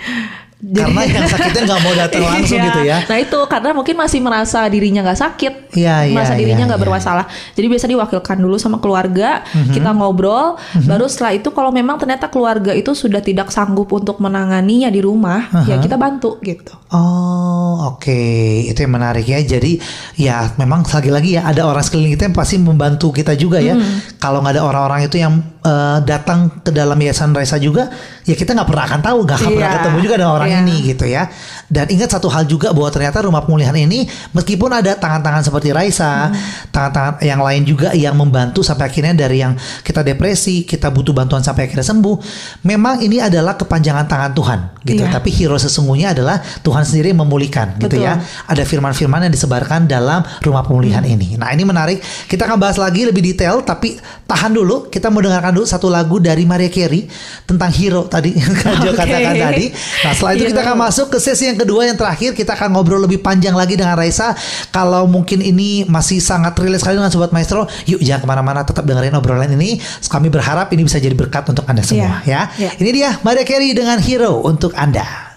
[SPEAKER 1] Karena yang sakitnya nggak mau datang langsung
[SPEAKER 2] Iya.
[SPEAKER 1] gitu ya.
[SPEAKER 2] Nah itu karena mungkin masih merasa dirinya nggak sakit,
[SPEAKER 1] Iya, iya,
[SPEAKER 2] merasa dirinya
[SPEAKER 1] iya,
[SPEAKER 2] nggak
[SPEAKER 1] iya.
[SPEAKER 2] bermasalah. Jadi biasa diwakilkan dulu sama keluarga,
[SPEAKER 1] Mhm.
[SPEAKER 2] kita ngobrol. Baru setelah itu kalau memang ternyata keluarga itu sudah tidak sanggup untuk menanganinya di rumah, ya kita bantu gitu.
[SPEAKER 1] Oh oke itu yang menarik ya jadi ya memang lagi-lagi ya ada orang sekeliling kita yang pasti membantu kita juga ya kalau nggak ada orang-orang itu yang eh, datang ke dalam yayasan Reza juga ya kita nggak pernah akan tahu nggak akan pernah
[SPEAKER 2] Iya.
[SPEAKER 1] ketemu juga dengan orang
[SPEAKER 2] Iya.
[SPEAKER 1] ini gitu ya dan ingat satu hal juga bahwa ternyata rumah pemulihan ini meskipun ada tangan-tangan seperti Raisa tangan-tangan yang lain juga yang membantu sampai akhirnya dari yang kita depresi kita butuh bantuan sampai akhirnya sembuh memang ini adalah kepanjangan tangan Tuhan gitu
[SPEAKER 2] Iya.
[SPEAKER 1] tapi hero sesungguhnya adalah Tuhan sendiri yang memulihkan gitu
[SPEAKER 2] Betul.
[SPEAKER 1] ya. Ada firman-firman yang disebarkan dalam rumah pemulihan
[SPEAKER 2] Hmm.
[SPEAKER 1] ini. Nah, ini menarik. Kita akan bahas lagi lebih detail tapi tahan dulu. Kita mau dengarkan dulu satu lagu dari Maria Carey tentang hero tadi yang Kak Jo
[SPEAKER 2] Oke.
[SPEAKER 1] katakan tadi. Nah, setelah itu kita
[SPEAKER 2] Hero.
[SPEAKER 1] akan masuk ke sesi yang kedua yang terakhir. Kita akan ngobrol lebih panjang lagi dengan Raisa. Kalau mungkin ini masih sangat relate sekali dengan Sobat Maestro, yuk jangan ke mana-mana tetap dengerin obrolan ini. Kami berharap ini bisa jadi berkat untuk Anda semua ya.
[SPEAKER 2] Iya.
[SPEAKER 1] Ini dia Maria Carey dengan Hero untuk Anda.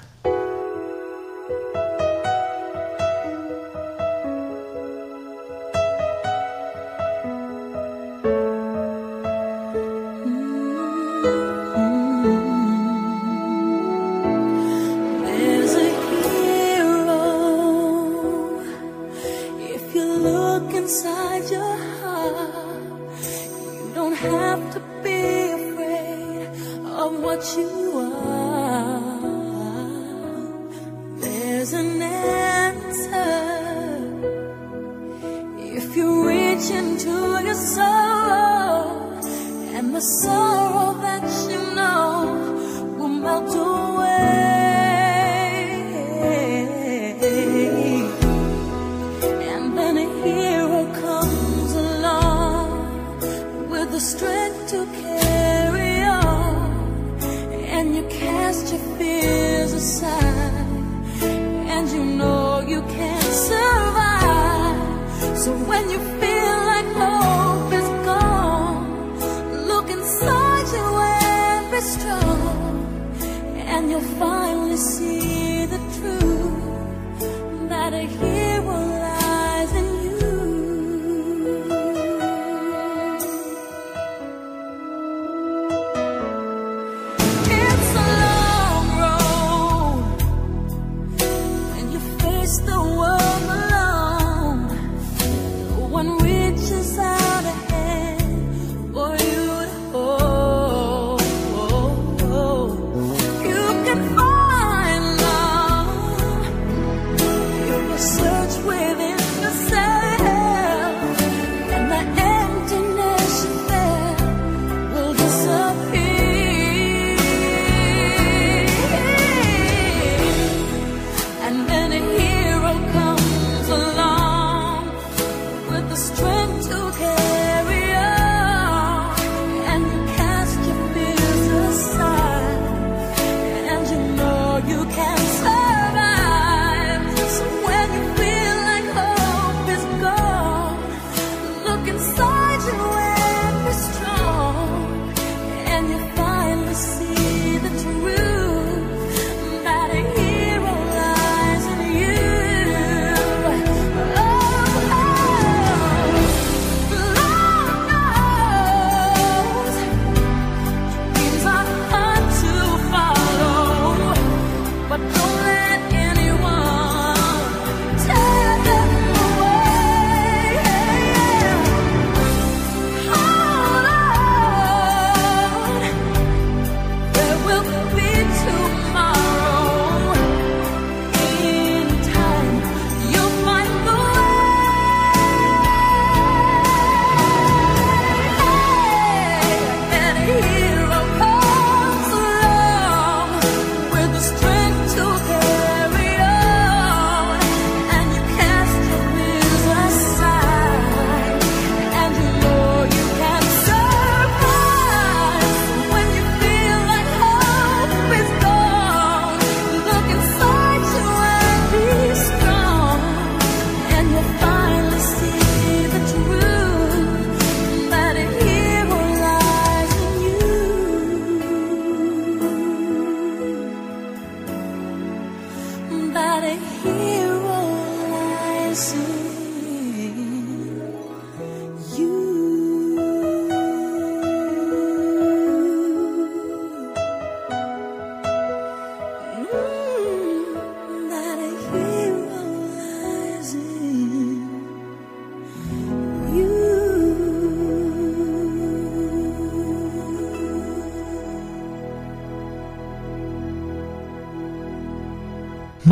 [SPEAKER 5] You'll finally see the truth that a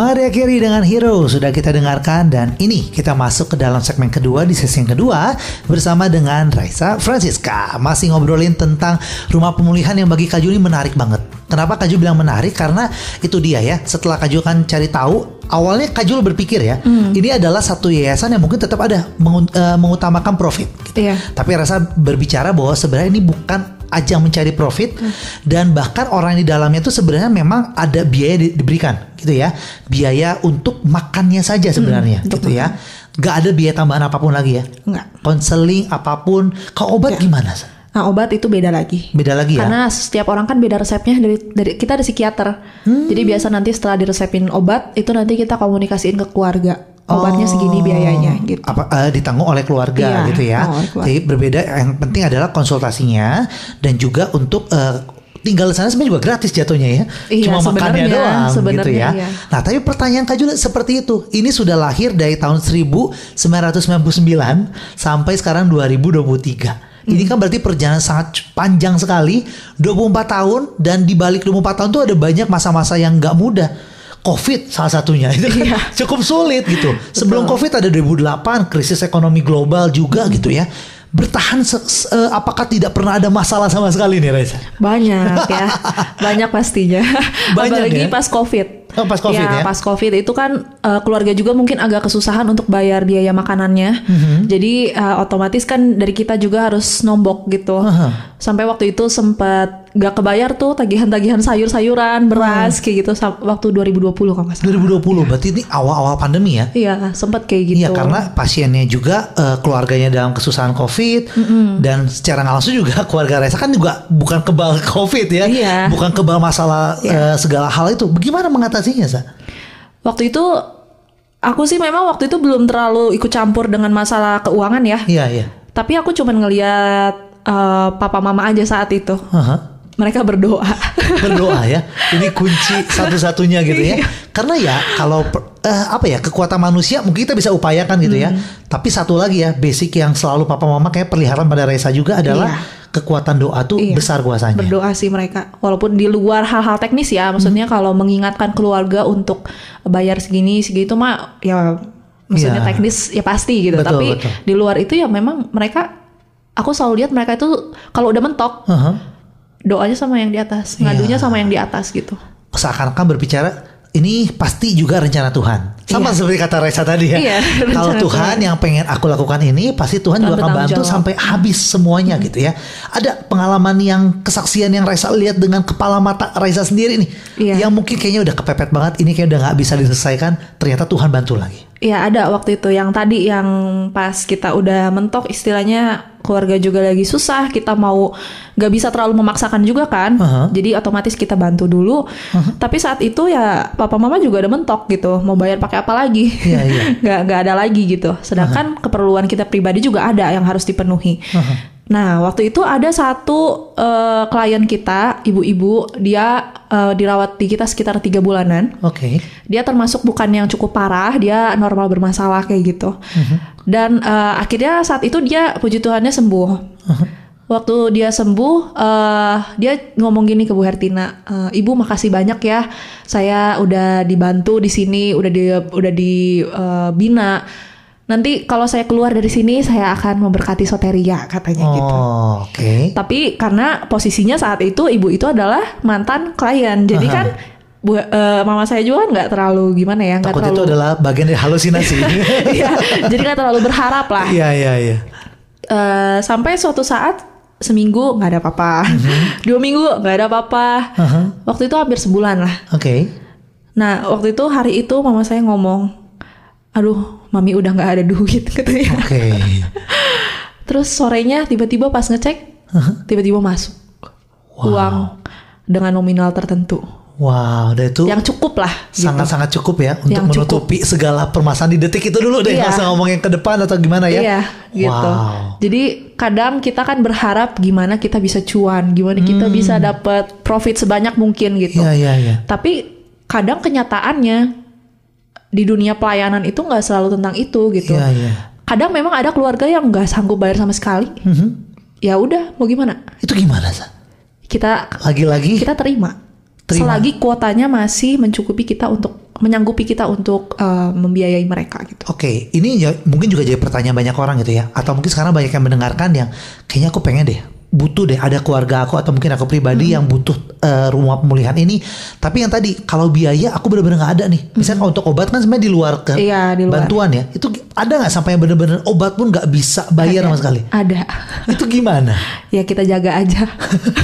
[SPEAKER 1] Maria Carey dengan Hero sudah kita dengarkan dan ini kita masuk ke dalam segmen kedua di sesi yang kedua bersama dengan Raisa Francisca masih ngobrolin tentang rumah pemulihan yang bagi Kak Juli menarik banget. Kenapa Kak Juli bilang menarik? Karena itu dia ya. Setelah Kak Juli kan cari tahu awalnya Kak Juli berpikir ya, ini adalah satu yayasan yang mungkin tetap ada eh, mengutamakan profit. gitu.
[SPEAKER 2] Iya.
[SPEAKER 1] Tapi rasa berbicara bahwa sebenarnya ini bukan ajang mencari profit dan bahkan orang di dalamnya itu sebenarnya memang ada biaya di- diberikan gitu ya. Biaya untuk makannya saja sebenarnya
[SPEAKER 2] untuk
[SPEAKER 1] gitu ya. Gak ada biaya tambahan apa pun lagi ya.
[SPEAKER 2] Enggak.
[SPEAKER 1] Konseling apa pun. Kalau obat gimana? Sa?
[SPEAKER 2] Nah, obat itu beda lagi.
[SPEAKER 1] Beda lagi ya.
[SPEAKER 2] Karena setiap orang kan beda resepnya dari dari kita ada psikiater.
[SPEAKER 1] Hmm.
[SPEAKER 2] Jadi biasa nanti setelah diresepin obat itu nanti kita komunikasiin ke keluarga. Obatnya
[SPEAKER 1] Oh.
[SPEAKER 2] segini biayanya gitu.
[SPEAKER 1] apa eh, ditanggung oleh keluarga
[SPEAKER 2] Iya,
[SPEAKER 1] gitu ya.
[SPEAKER 2] keluarga.
[SPEAKER 1] Jadi berbeda yang penting adalah konsultasinya dan juga untuk eh, tinggal di sana sebenarnya juga gratis jatuhnya ya.
[SPEAKER 2] Iya,
[SPEAKER 1] Cuma makannya
[SPEAKER 2] sebenarnya,
[SPEAKER 1] doang gitu ya.
[SPEAKER 2] iya.
[SPEAKER 1] Nah, tapi pertanyaan Kak Jule seperti itu. Ini sudah lahir dari tahun 1999 sampai sekarang 2023. Ini
[SPEAKER 2] Hmm.
[SPEAKER 1] kan berarti perjalanan sangat panjang sekali, 24 tahun dan di balik 24 tahun tuh ada banyak masa-masa yang nggak mudah. Covid salah satunya itu kan
[SPEAKER 2] Iya.
[SPEAKER 1] cukup sulit gitu. Sebelum Covid ada 2008 krisis ekonomi global juga
[SPEAKER 2] Hmm.
[SPEAKER 1] gitu ya. Bertahan se- se- eh, apakah tidak pernah ada masalah sama sekali nih Reza?
[SPEAKER 2] Banyak ya. Banyak pastinya.
[SPEAKER 1] Banyak
[SPEAKER 2] Apalagi
[SPEAKER 1] ya?
[SPEAKER 2] pas Covid.
[SPEAKER 1] Oh, pas COVID ya?
[SPEAKER 2] Pas COVID itu kan uh, keluarga juga mungkin agak kesusahan untuk bayar biaya makanannya.
[SPEAKER 1] Mhm.
[SPEAKER 2] Jadi uh, otomatis kan dari kita juga harus nombok gitu.
[SPEAKER 1] Aha.
[SPEAKER 2] Sampai waktu itu sempat gak kebayar tuh tagihan-tagihan sayur-sayuran, beras
[SPEAKER 1] Hmm.
[SPEAKER 2] kayak gitu waktu 2020 kalau nggak salah.
[SPEAKER 1] 2020 berarti ini awal-awal pandemi ya?
[SPEAKER 2] Iya, sempat kayak gitu.
[SPEAKER 1] Iya karena pasiennya juga eh, keluarganya dalam kesusahan COVID dan secara langsung juga keluarga Reza kan juga bukan kebal COVID ya,
[SPEAKER 2] Iya.
[SPEAKER 1] bukan kebal masalah eh, segala hal itu. Bagaimana mengatasinya, Sa?
[SPEAKER 2] Waktu itu aku sih memang waktu itu belum terlalu ikut campur dengan masalah keuangan ya.
[SPEAKER 1] Iya iya.
[SPEAKER 2] Tapi aku cuman ngeliat eh, papa mama aja saat itu.
[SPEAKER 1] Aha.
[SPEAKER 2] Mereka berdoa.
[SPEAKER 1] Berdoa ya, ini kunci satu-satunya gitu ya.
[SPEAKER 2] Iya.
[SPEAKER 1] Karena ya kalau eh, apa ya kekuatan manusia mungkin kita bisa upayakan gitu ya.
[SPEAKER 2] Hmm.
[SPEAKER 1] Tapi satu lagi ya basic yang selalu papa mama kayak perlihatkan pada Reza juga adalah
[SPEAKER 2] Iya.
[SPEAKER 1] Kekuatan doa tuh
[SPEAKER 2] Iya.
[SPEAKER 1] besar kuasanya.
[SPEAKER 2] berdoa sih mereka. Walaupun di luar hal-hal teknis ya, maksudnya
[SPEAKER 1] Hmm.
[SPEAKER 2] kalau mengingatkan keluarga untuk bayar segini segitu mah ya maksudnya
[SPEAKER 1] Iya.
[SPEAKER 2] teknis ya pasti gitu.
[SPEAKER 1] Betul,
[SPEAKER 2] Tapi
[SPEAKER 1] betul.
[SPEAKER 2] di luar itu ya memang mereka aku selalu lihat mereka itu kalau udah mentok
[SPEAKER 1] Aha.
[SPEAKER 2] doanya sama yang di atas,
[SPEAKER 1] Iya.
[SPEAKER 2] ngadunya sama yang di atas gitu.
[SPEAKER 1] seakan-akan berbicara ini pasti juga rencana Tuhan. Sama
[SPEAKER 2] Iya.
[SPEAKER 1] seperti kata Reza tadi ya.
[SPEAKER 2] Iya,
[SPEAKER 1] Kalau
[SPEAKER 2] rencana
[SPEAKER 1] Tuhan yang pengen aku lakukan ini, pasti Tuhan
[SPEAKER 2] Tuhan
[SPEAKER 1] juga akan bantu
[SPEAKER 2] jawab.
[SPEAKER 1] sampai habis semuanya gitu ya. Ada pengalaman yang kesaksian yang Reza lihat dengan kepala mata Reza sendiri nih.
[SPEAKER 2] Iya.
[SPEAKER 1] Yang mungkin kayaknya udah kepepet banget, ini kayak udah nggak bisa diselesaikan, ternyata Tuhan bantu lagi.
[SPEAKER 2] Iya ada waktu itu. Yang tadi yang pas kita udah mentok istilahnya keluarga juga lagi susah kita mau nggak bisa terlalu memaksakan juga kan.
[SPEAKER 1] Aha.
[SPEAKER 2] jadi otomatis kita bantu dulu. Tapi saat itu ya papa mama juga udah mentok gitu. Mau bayar pakai apa lagi?
[SPEAKER 1] Iya, iya.
[SPEAKER 2] nggak nggak ada lagi gitu. Sedangkan keperluan kita pribadi juga ada yang harus dipenuhi Nah, waktu itu ada satu eh, klien kita, ibu-ibu, dia eh, dirawat di kita sekitar tiga bulanan
[SPEAKER 1] Oke.
[SPEAKER 2] dia termasuk bukan yang cukup parah, dia normal bermasalah kayak gitu. Dan eh, akhirnya saat itu dia puji Tuhannya sembuh. Waktu dia sembuh, eh, dia ngomong gini ke Bu Hertina, "Eh, Ibu makasih banyak ya, saya udah dibantu di sini, udah di udah dibina. Nanti kalau saya keluar dari sini, saya akan memberkati soteria katanya gitu.
[SPEAKER 1] Oh, oke.
[SPEAKER 2] Tapi karena posisinya saat itu ibu itu adalah mantan klien, jadi
[SPEAKER 1] Aha.
[SPEAKER 2] kan bu, eh, mama saya juga nggak terlalu gimana ya, nggak
[SPEAKER 1] Takut itu
[SPEAKER 2] terlalu.
[SPEAKER 1] adalah bagian dari halusinasi.
[SPEAKER 2] Iya, jadi nggak terlalu berharap lah.
[SPEAKER 1] Iya, iya, iya.
[SPEAKER 2] Eh, sampai suatu saat seminggu nggak ada apa-apa, dua minggu nggak ada apa-apa.
[SPEAKER 1] Aha.
[SPEAKER 2] Waktu itu hampir sebulan lah.
[SPEAKER 1] Oke.
[SPEAKER 2] Nah waktu itu hari itu mama saya ngomong, aduh mami udah nggak ada duit katanya.
[SPEAKER 1] Oke.
[SPEAKER 2] Terus sorenya tiba-tiba pas ngecek, tiba-tiba masuk uang dengan nominal tertentu.
[SPEAKER 1] Wow, udah itu
[SPEAKER 2] yang cukup lah gitu.
[SPEAKER 1] sangat-sangat cukup ya untuk
[SPEAKER 2] Yang cukup.
[SPEAKER 1] menutupi segala permasalahan di detik itu dulu deh,
[SPEAKER 2] Iya.
[SPEAKER 1] nggak usah ngomong yang ke depan atau gimana ya.
[SPEAKER 2] Iya, gitu.
[SPEAKER 1] Wow.
[SPEAKER 2] Jadi kadang kita kan berharap gimana kita bisa cuan, gimana kita bisa dapat profit sebanyak mungkin gitu.
[SPEAKER 1] Hmm. Iya, iya, iya.
[SPEAKER 2] Tapi kadang kenyataannya di dunia pelayanan itu nggak selalu tentang itu gitu.
[SPEAKER 1] Iya, iya.
[SPEAKER 2] Kadang memang ada keluarga yang nggak sanggup bayar sama sekali.
[SPEAKER 1] Mhm.
[SPEAKER 2] Ya udah, mau gimana?
[SPEAKER 1] Itu gimana, Sa?
[SPEAKER 2] Kita
[SPEAKER 1] Lagi-lagi
[SPEAKER 2] kita terima.
[SPEAKER 1] Terima.
[SPEAKER 2] Selagi kuotanya masih mencukupi kita untuk menyanggupi kita untuk eh, membiayai mereka gitu.
[SPEAKER 1] Oke, ini ya- mungkin juga jadi pertanyaan banyak orang gitu ya. Atau mungkin sekarang banyak yang mendengarkan yang kayaknya aku pengen deh butuh deh ada keluarga aku atau mungkin aku pribadi yang butuh eh, rumah pemulihan ini. Tapi yang tadi kalau biaya aku bener-bener nggak ada nih. Misalnya kalau untuk obat kan sebenarnya di luar ke
[SPEAKER 2] Iya, di luar.
[SPEAKER 1] bantuan ya. Itu ada nggak sampai yang bener-bener obat pun nggak bisa bayar sama sekali.
[SPEAKER 2] Ada.
[SPEAKER 1] Itu gimana?
[SPEAKER 2] ya kita jaga aja.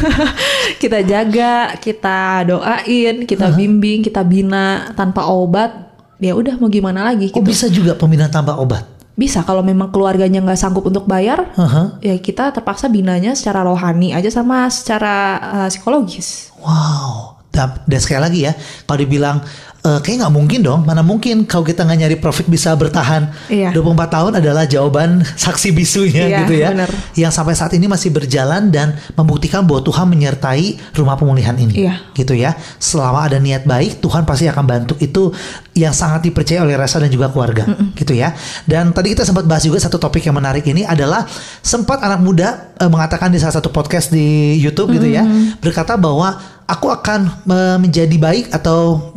[SPEAKER 2] kita jaga, kita doain, kita bimbing, kita bina tanpa obat. Ya udah mau gimana lagi
[SPEAKER 1] Oh
[SPEAKER 2] gitu.
[SPEAKER 1] bisa juga pembinaan tanpa obat.
[SPEAKER 2] Bisa kalau memang keluarganya nggak sanggup untuk bayar,
[SPEAKER 1] Aha.
[SPEAKER 2] ya kita terpaksa binanya secara rohani aja sama secara uh, psikologis.
[SPEAKER 1] Wow. Dan, dan sekali lagi ya, kalau dibilang eh, kayak nggak mungkin dong, mana mungkin kalau kita nggak nyari profit bisa bertahan.
[SPEAKER 2] Iya.
[SPEAKER 1] 24 tahun adalah jawaban saksi bisunya
[SPEAKER 2] Iya,
[SPEAKER 1] gitu ya.
[SPEAKER 2] bener.
[SPEAKER 1] Yang sampai saat ini masih berjalan dan membuktikan bahwa Tuhan menyertai rumah pemulihan ini.
[SPEAKER 2] Iya.
[SPEAKER 1] Gitu ya. Selama ada niat baik, Tuhan pasti akan bantu. Itu yang sangat dipercaya oleh Rasa dan juga keluarga. Gitu ya. Dan tadi kita sempat bahas juga satu topik yang menarik ini adalah sempat anak muda eh, mengatakan di salah satu podcast di YouTube gitu ya, berkata bahwa aku akan menjadi baik atau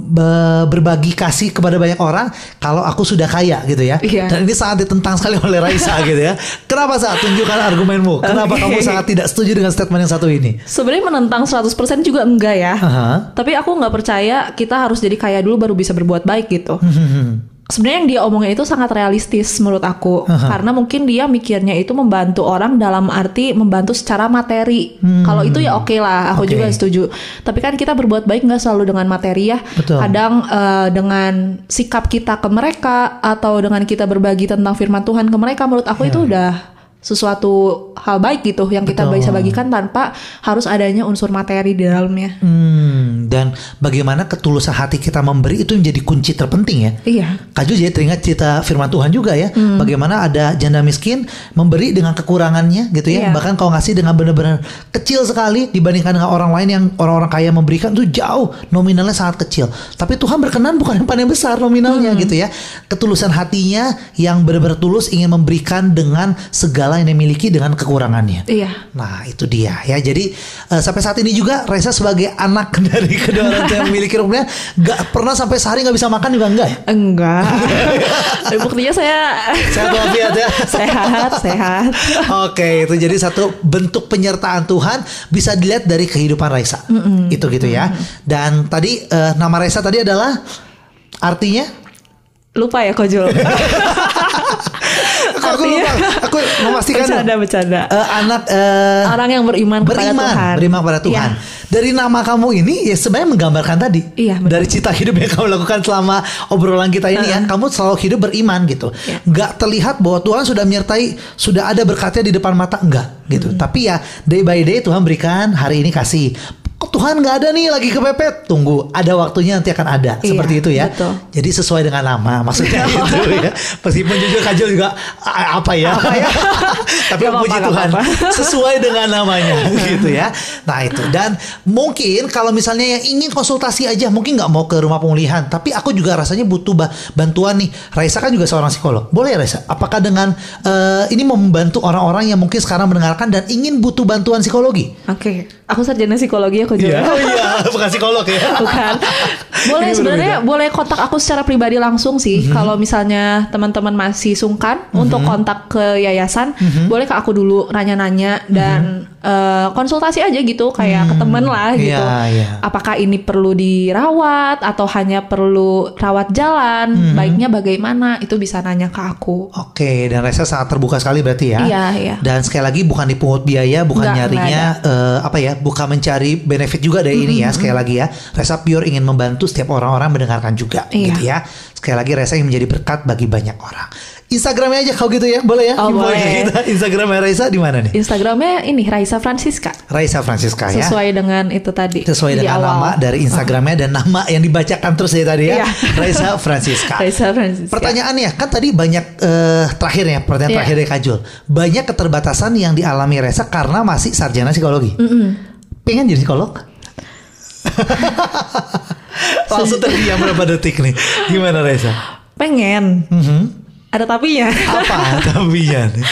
[SPEAKER 1] berbagi kasih kepada banyak orang kalau aku sudah kaya gitu ya.
[SPEAKER 2] Iya.
[SPEAKER 1] Dan ini sangat ditentang sekali oleh Raisa gitu ya. Kenapa saat tunjukkan argumenmu? Kenapa
[SPEAKER 2] Oke.
[SPEAKER 1] kamu sangat tidak setuju dengan statement yang satu ini?
[SPEAKER 2] Sebenarnya menentang 100% juga enggak ya.
[SPEAKER 1] Aha.
[SPEAKER 2] Tapi aku nggak percaya kita harus jadi kaya dulu baru bisa berbuat baik gitu. Sebenarnya yang dia omongin itu sangat realistis menurut aku. Karena mungkin dia mikirnya itu membantu orang dalam arti membantu secara materi. Kalau itu ya oke lah, aku
[SPEAKER 1] Oke.
[SPEAKER 2] juga setuju. Tapi kan kita berbuat baik nggak selalu dengan materi ya.
[SPEAKER 1] Betul.
[SPEAKER 2] Kadang eh, dengan sikap kita ke mereka atau dengan kita berbagi tentang firman Tuhan ke mereka, menurut aku itu udah sesuatu hal baik gitu yang kita
[SPEAKER 1] Betul.
[SPEAKER 2] bisa bagikan tanpa harus adanya unsur materi di dalamnya.
[SPEAKER 1] Hmm, dan bagaimana ketulusan hati kita memberi itu menjadi kunci terpenting ya.
[SPEAKER 2] Iya.
[SPEAKER 1] Kak Ju jadi teringat cerita firman Tuhan juga ya. Bagaimana ada janda miskin memberi dengan kekurangannya gitu ya.
[SPEAKER 2] Iya.
[SPEAKER 1] Bahkan kalau ngasih dengan benar-benar kecil sekali dibandingkan dengan orang lain yang orang-orang kaya memberikan itu jauh nominalnya sangat kecil. Tapi Tuhan berkenan bukan yang paling besar nominalnya gitu ya. Ketulusan hatinya yang benar-benar tulus ingin memberikan dengan segala yang dimiliki dengan kekurangannya.
[SPEAKER 2] Iya.
[SPEAKER 1] Nah itu dia ya. Jadi eh, sampai saat ini juga Reza sebagai anak dari kedua orang tua yang memiliki rupiah nggak pernah sampai sehari nggak bisa makan juga enggak?
[SPEAKER 2] Enggak. Tapi buktinya saya
[SPEAKER 1] Sehat walafiat ya.
[SPEAKER 2] sehat, sehat.
[SPEAKER 1] Oke, itu jadi satu bentuk penyertaan Tuhan bisa dilihat dari kehidupan Raisa. Itu gitu ya. Dan tadi eh, nama Raisa tadi adalah artinya
[SPEAKER 2] Lupa ya Kojul.
[SPEAKER 1] Kok aku
[SPEAKER 2] Artinya-
[SPEAKER 1] lupa. Aku memastikan
[SPEAKER 2] bercanda, bercanda.
[SPEAKER 1] eh, anak eh,
[SPEAKER 2] Orang yang beriman, kepada
[SPEAKER 1] beriman,
[SPEAKER 2] Tuhan.
[SPEAKER 1] beriman kepada Tuhan.
[SPEAKER 2] Iya.
[SPEAKER 1] Dari nama kamu ini ya sebenarnya menggambarkan tadi.
[SPEAKER 2] Iya.
[SPEAKER 1] Dari cita hidup yang kamu lakukan selama obrolan kita ini ya, kamu selalu hidup beriman gitu.
[SPEAKER 2] Iya.
[SPEAKER 1] Nggak terlihat bahwa Tuhan sudah menyertai, sudah ada berkatnya di depan mata enggak gitu. Tapi ya day by day Tuhan berikan, hari ini kasih. Kok Tuhan nggak ada nih lagi kepepet? Tunggu, ada waktunya nanti akan ada.
[SPEAKER 2] Iya,
[SPEAKER 1] Seperti itu ya.
[SPEAKER 2] betul.
[SPEAKER 1] Jadi sesuai dengan nama maksudnya itu ya. Meskipun jujur kajul juga "A- apa ya? Tapi
[SPEAKER 2] Gak
[SPEAKER 1] puji Tuhan
[SPEAKER 2] apa-apa.
[SPEAKER 1] sesuai dengan namanya gitu ya. Nah itu dan mungkin kalau misalnya yang ingin konsultasi aja mungkin nggak mau ke rumah pemulihan, tapi aku juga rasanya butuh ba- bantuan nih. Raisa kan juga seorang psikolog. Boleh ya Raisa? Apakah dengan eh, ini membantu orang-orang yang mungkin sekarang mendengarkan dan ingin butuh bantuan psikologi?
[SPEAKER 2] Oke, aku sarjana psikologi ya Kojul.
[SPEAKER 1] Oh iya, bukan psikolog ya.
[SPEAKER 2] Bukan. Boleh sebenarnya boleh kontak aku secara pribadi langsung sih. Kalau misalnya teman-teman masih sungkan untuk kontak ke yayasan, boleh ke aku dulu nanya-nanya dan eh, konsultasi aja gitu kayak ke temen lah gitu.
[SPEAKER 1] Iya, iya.
[SPEAKER 2] Apakah ini perlu dirawat atau hanya perlu rawat jalan? Baiknya bagaimana? Itu bisa nanya ke aku.
[SPEAKER 1] Oke, dan Reza sangat terbuka sekali berarti ya.
[SPEAKER 2] Iya, iya.
[SPEAKER 1] Dan sekali lagi bukan dipungut biaya, bukan
[SPEAKER 2] Nggak,
[SPEAKER 1] nyarinya eh, apa ya, bukan mencari benefit juga dari ini ya. Sekali lagi ya, Reza pure ingin membantu setiap orang-orang mendengarkan juga,
[SPEAKER 2] Iya.
[SPEAKER 1] gitu ya. Sekali lagi Reza ingin menjadi berkat bagi banyak orang. Instagramnya aja kalau gitu ya, boleh ya?
[SPEAKER 2] Oh,
[SPEAKER 1] Info
[SPEAKER 2] boleh.
[SPEAKER 1] Kita. Instagramnya Reza di mana nih?
[SPEAKER 2] Instagramnya ini Raisa Francisca.
[SPEAKER 1] Raisa Francisca ya.
[SPEAKER 2] Sesuai dengan itu tadi.
[SPEAKER 1] Sesuai
[SPEAKER 2] di
[SPEAKER 1] dengan
[SPEAKER 2] awal.
[SPEAKER 1] nama dari Instagramnya dan nama yang dibacakan terus ya tadi ya.
[SPEAKER 2] Iya.
[SPEAKER 1] Raisa Francisca.
[SPEAKER 2] Raisa Francisca.
[SPEAKER 1] Pertanyaannya kan tadi banyak eh, terakhir ya pertanyaan
[SPEAKER 2] Iya.
[SPEAKER 1] terakhir dari Kajul. Banyak keterbatasan yang dialami Reza karena masih sarjana psikologi. Pengen jadi psikolog? Langsung terdiam berapa detik nih. Gimana Reza?
[SPEAKER 2] Pengen.
[SPEAKER 1] Mhm.
[SPEAKER 2] Ada tapinya.
[SPEAKER 1] Apa tapinya? nih?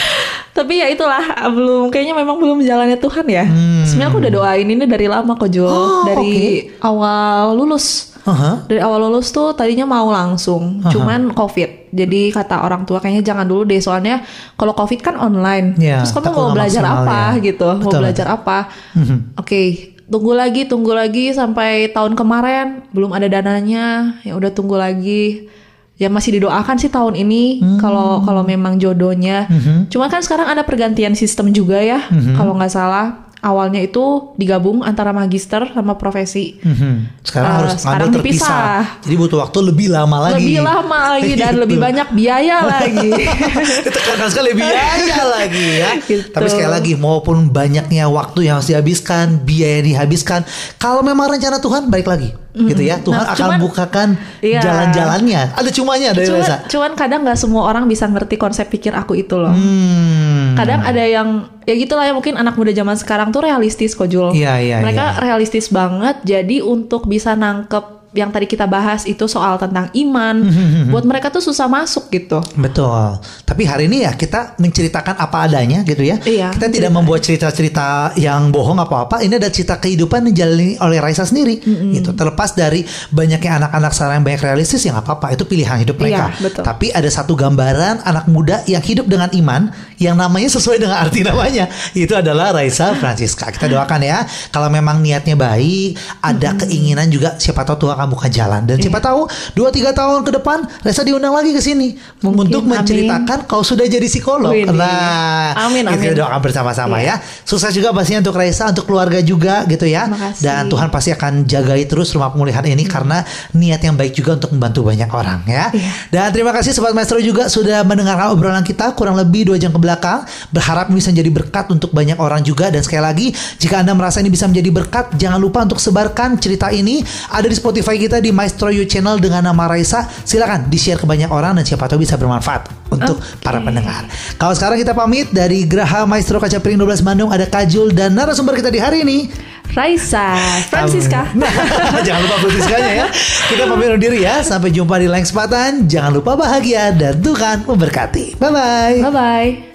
[SPEAKER 2] Tapi ya itulah belum kayaknya memang belum jalannya Tuhan ya. Sebenarnya aku udah doain ini dari lama kok Jo.
[SPEAKER 1] Hmm. Oh,
[SPEAKER 2] dari awal lulus.
[SPEAKER 1] Aha.
[SPEAKER 2] Dari awal lulus tuh tadinya mau langsung, cuman COVID. Jadi kata orang tua kayaknya jangan dulu deh soalnya kalau COVID kan online.
[SPEAKER 1] Ya,
[SPEAKER 2] Terus kamu mau belajar apa
[SPEAKER 1] ya.
[SPEAKER 2] gitu? Mau
[SPEAKER 1] Betul,
[SPEAKER 2] belajar apa? Oke, tunggu lagi, tunggu lagi sampai tahun kemarin belum ada dananya. Ya udah tunggu lagi. Ya masih didoakan sih tahun ini
[SPEAKER 1] Hmm.
[SPEAKER 2] kalau kalau memang jodohnya. Cuman kan sekarang ada pergantian sistem juga ya.
[SPEAKER 1] Hmm.
[SPEAKER 2] Kalau nggak salah awalnya itu digabung antara magister sama profesi.
[SPEAKER 1] Mhm. Sekarang
[SPEAKER 2] Eh,
[SPEAKER 1] harus
[SPEAKER 2] sekarang
[SPEAKER 1] terpisah.
[SPEAKER 2] dipisah.
[SPEAKER 1] Jadi butuh waktu lebih lama lagi.
[SPEAKER 2] Lebih lama lagi dan
[SPEAKER 1] Gitu.
[SPEAKER 2] lebih banyak biaya lagi.
[SPEAKER 1] Ditekankan sekali biaya lagi ya.
[SPEAKER 2] Gitu.
[SPEAKER 1] Tapi sekali lagi maupun banyaknya waktu yang harus dihabiskan, biaya yang dihabiskan, kalau memang rencana Tuhan baik lagi, gitu ya. Tuhan
[SPEAKER 2] Nah,
[SPEAKER 1] akan
[SPEAKER 2] cuman-
[SPEAKER 1] bukakan
[SPEAKER 2] Iya.
[SPEAKER 1] jalan-jalannya. Ada cumanya dari
[SPEAKER 2] cuman,
[SPEAKER 1] Reza.
[SPEAKER 2] cuman kadang nggak semua orang bisa ngerti konsep pikir aku itu loh.
[SPEAKER 1] Hmm.
[SPEAKER 2] Kadang ada yang ya gitulah ya mungkin anak muda zaman sekarang tuh realistis kok Jul.
[SPEAKER 1] Iya, iya,
[SPEAKER 2] Mereka
[SPEAKER 1] iya.
[SPEAKER 2] realistis banget. Jadi untuk bisa nangkep yang tadi kita bahas itu soal tentang iman, buat mereka tuh susah masuk gitu.
[SPEAKER 1] Betul. Tapi hari ini ya kita menceritakan apa adanya gitu ya.
[SPEAKER 2] Iya,
[SPEAKER 1] kita tidak membuat cerita-cerita yang bohong apa-apa. Ini ada cerita kehidupan yang dijalani oleh Raisa sendiri. Gitu. Terlepas dari banyaknya anak-anak sekarang yang banyak realistis ya nggak apa-apa. Itu pilihan hidup mereka.
[SPEAKER 2] Iya, betul.
[SPEAKER 1] Tapi ada satu gambaran anak muda yang hidup dengan iman yang namanya sesuai dengan arti namanya. Itu adalah Raisa Francisca. Kita doakan ya. Kalau memang niatnya baik, ada keinginan juga siapa tahu Tuhan akan buka jalan dan siapa tahu 2 3 tahun ke depan Raisa diundang lagi ke sini untuk
[SPEAKER 2] amin.
[SPEAKER 1] menceritakan kau sudah jadi psikolog.
[SPEAKER 2] Widih.
[SPEAKER 1] Nah,
[SPEAKER 2] Amin,
[SPEAKER 1] kita
[SPEAKER 2] amin.
[SPEAKER 1] doakan bersama-sama
[SPEAKER 2] Iya.
[SPEAKER 1] ya. Sukses juga pastinya untuk Raisa, untuk keluarga juga gitu ya. Dan Tuhan pasti akan jagai terus rumah pemulihan ini karena niat yang baik juga untuk membantu banyak orang ya.
[SPEAKER 2] Iya.
[SPEAKER 1] Dan terima kasih Sobat Maestro juga sudah mendengarkan obrolan kita kurang lebih dua jam ke belakang. Berharap bisa menjadi berkat untuk banyak orang juga. Dan sekali lagi, jika Anda merasa ini bisa menjadi berkat, jangan lupa untuk sebarkan cerita ini. Ada di Spotify kita di Maestro You Channel dengan nama Raisa. Silakan di-share ke banyak orang dan siapa tahu bisa bermanfaat untuk
[SPEAKER 2] Oke.
[SPEAKER 1] para pendengar. Kalau sekarang kita pamit dari Graha Maestro Kaca Piring 12 Bandung ada Kajul dan narasumber kita di hari ini.
[SPEAKER 2] Raisa, Francisca.
[SPEAKER 1] Nah, jangan lupa Franciscanya ya. Kita pamit undur diri ya. Sampai jumpa di lain kesempatan. Jangan lupa bahagia dan Tuhan memberkati. Bye bye.
[SPEAKER 2] Bye bye.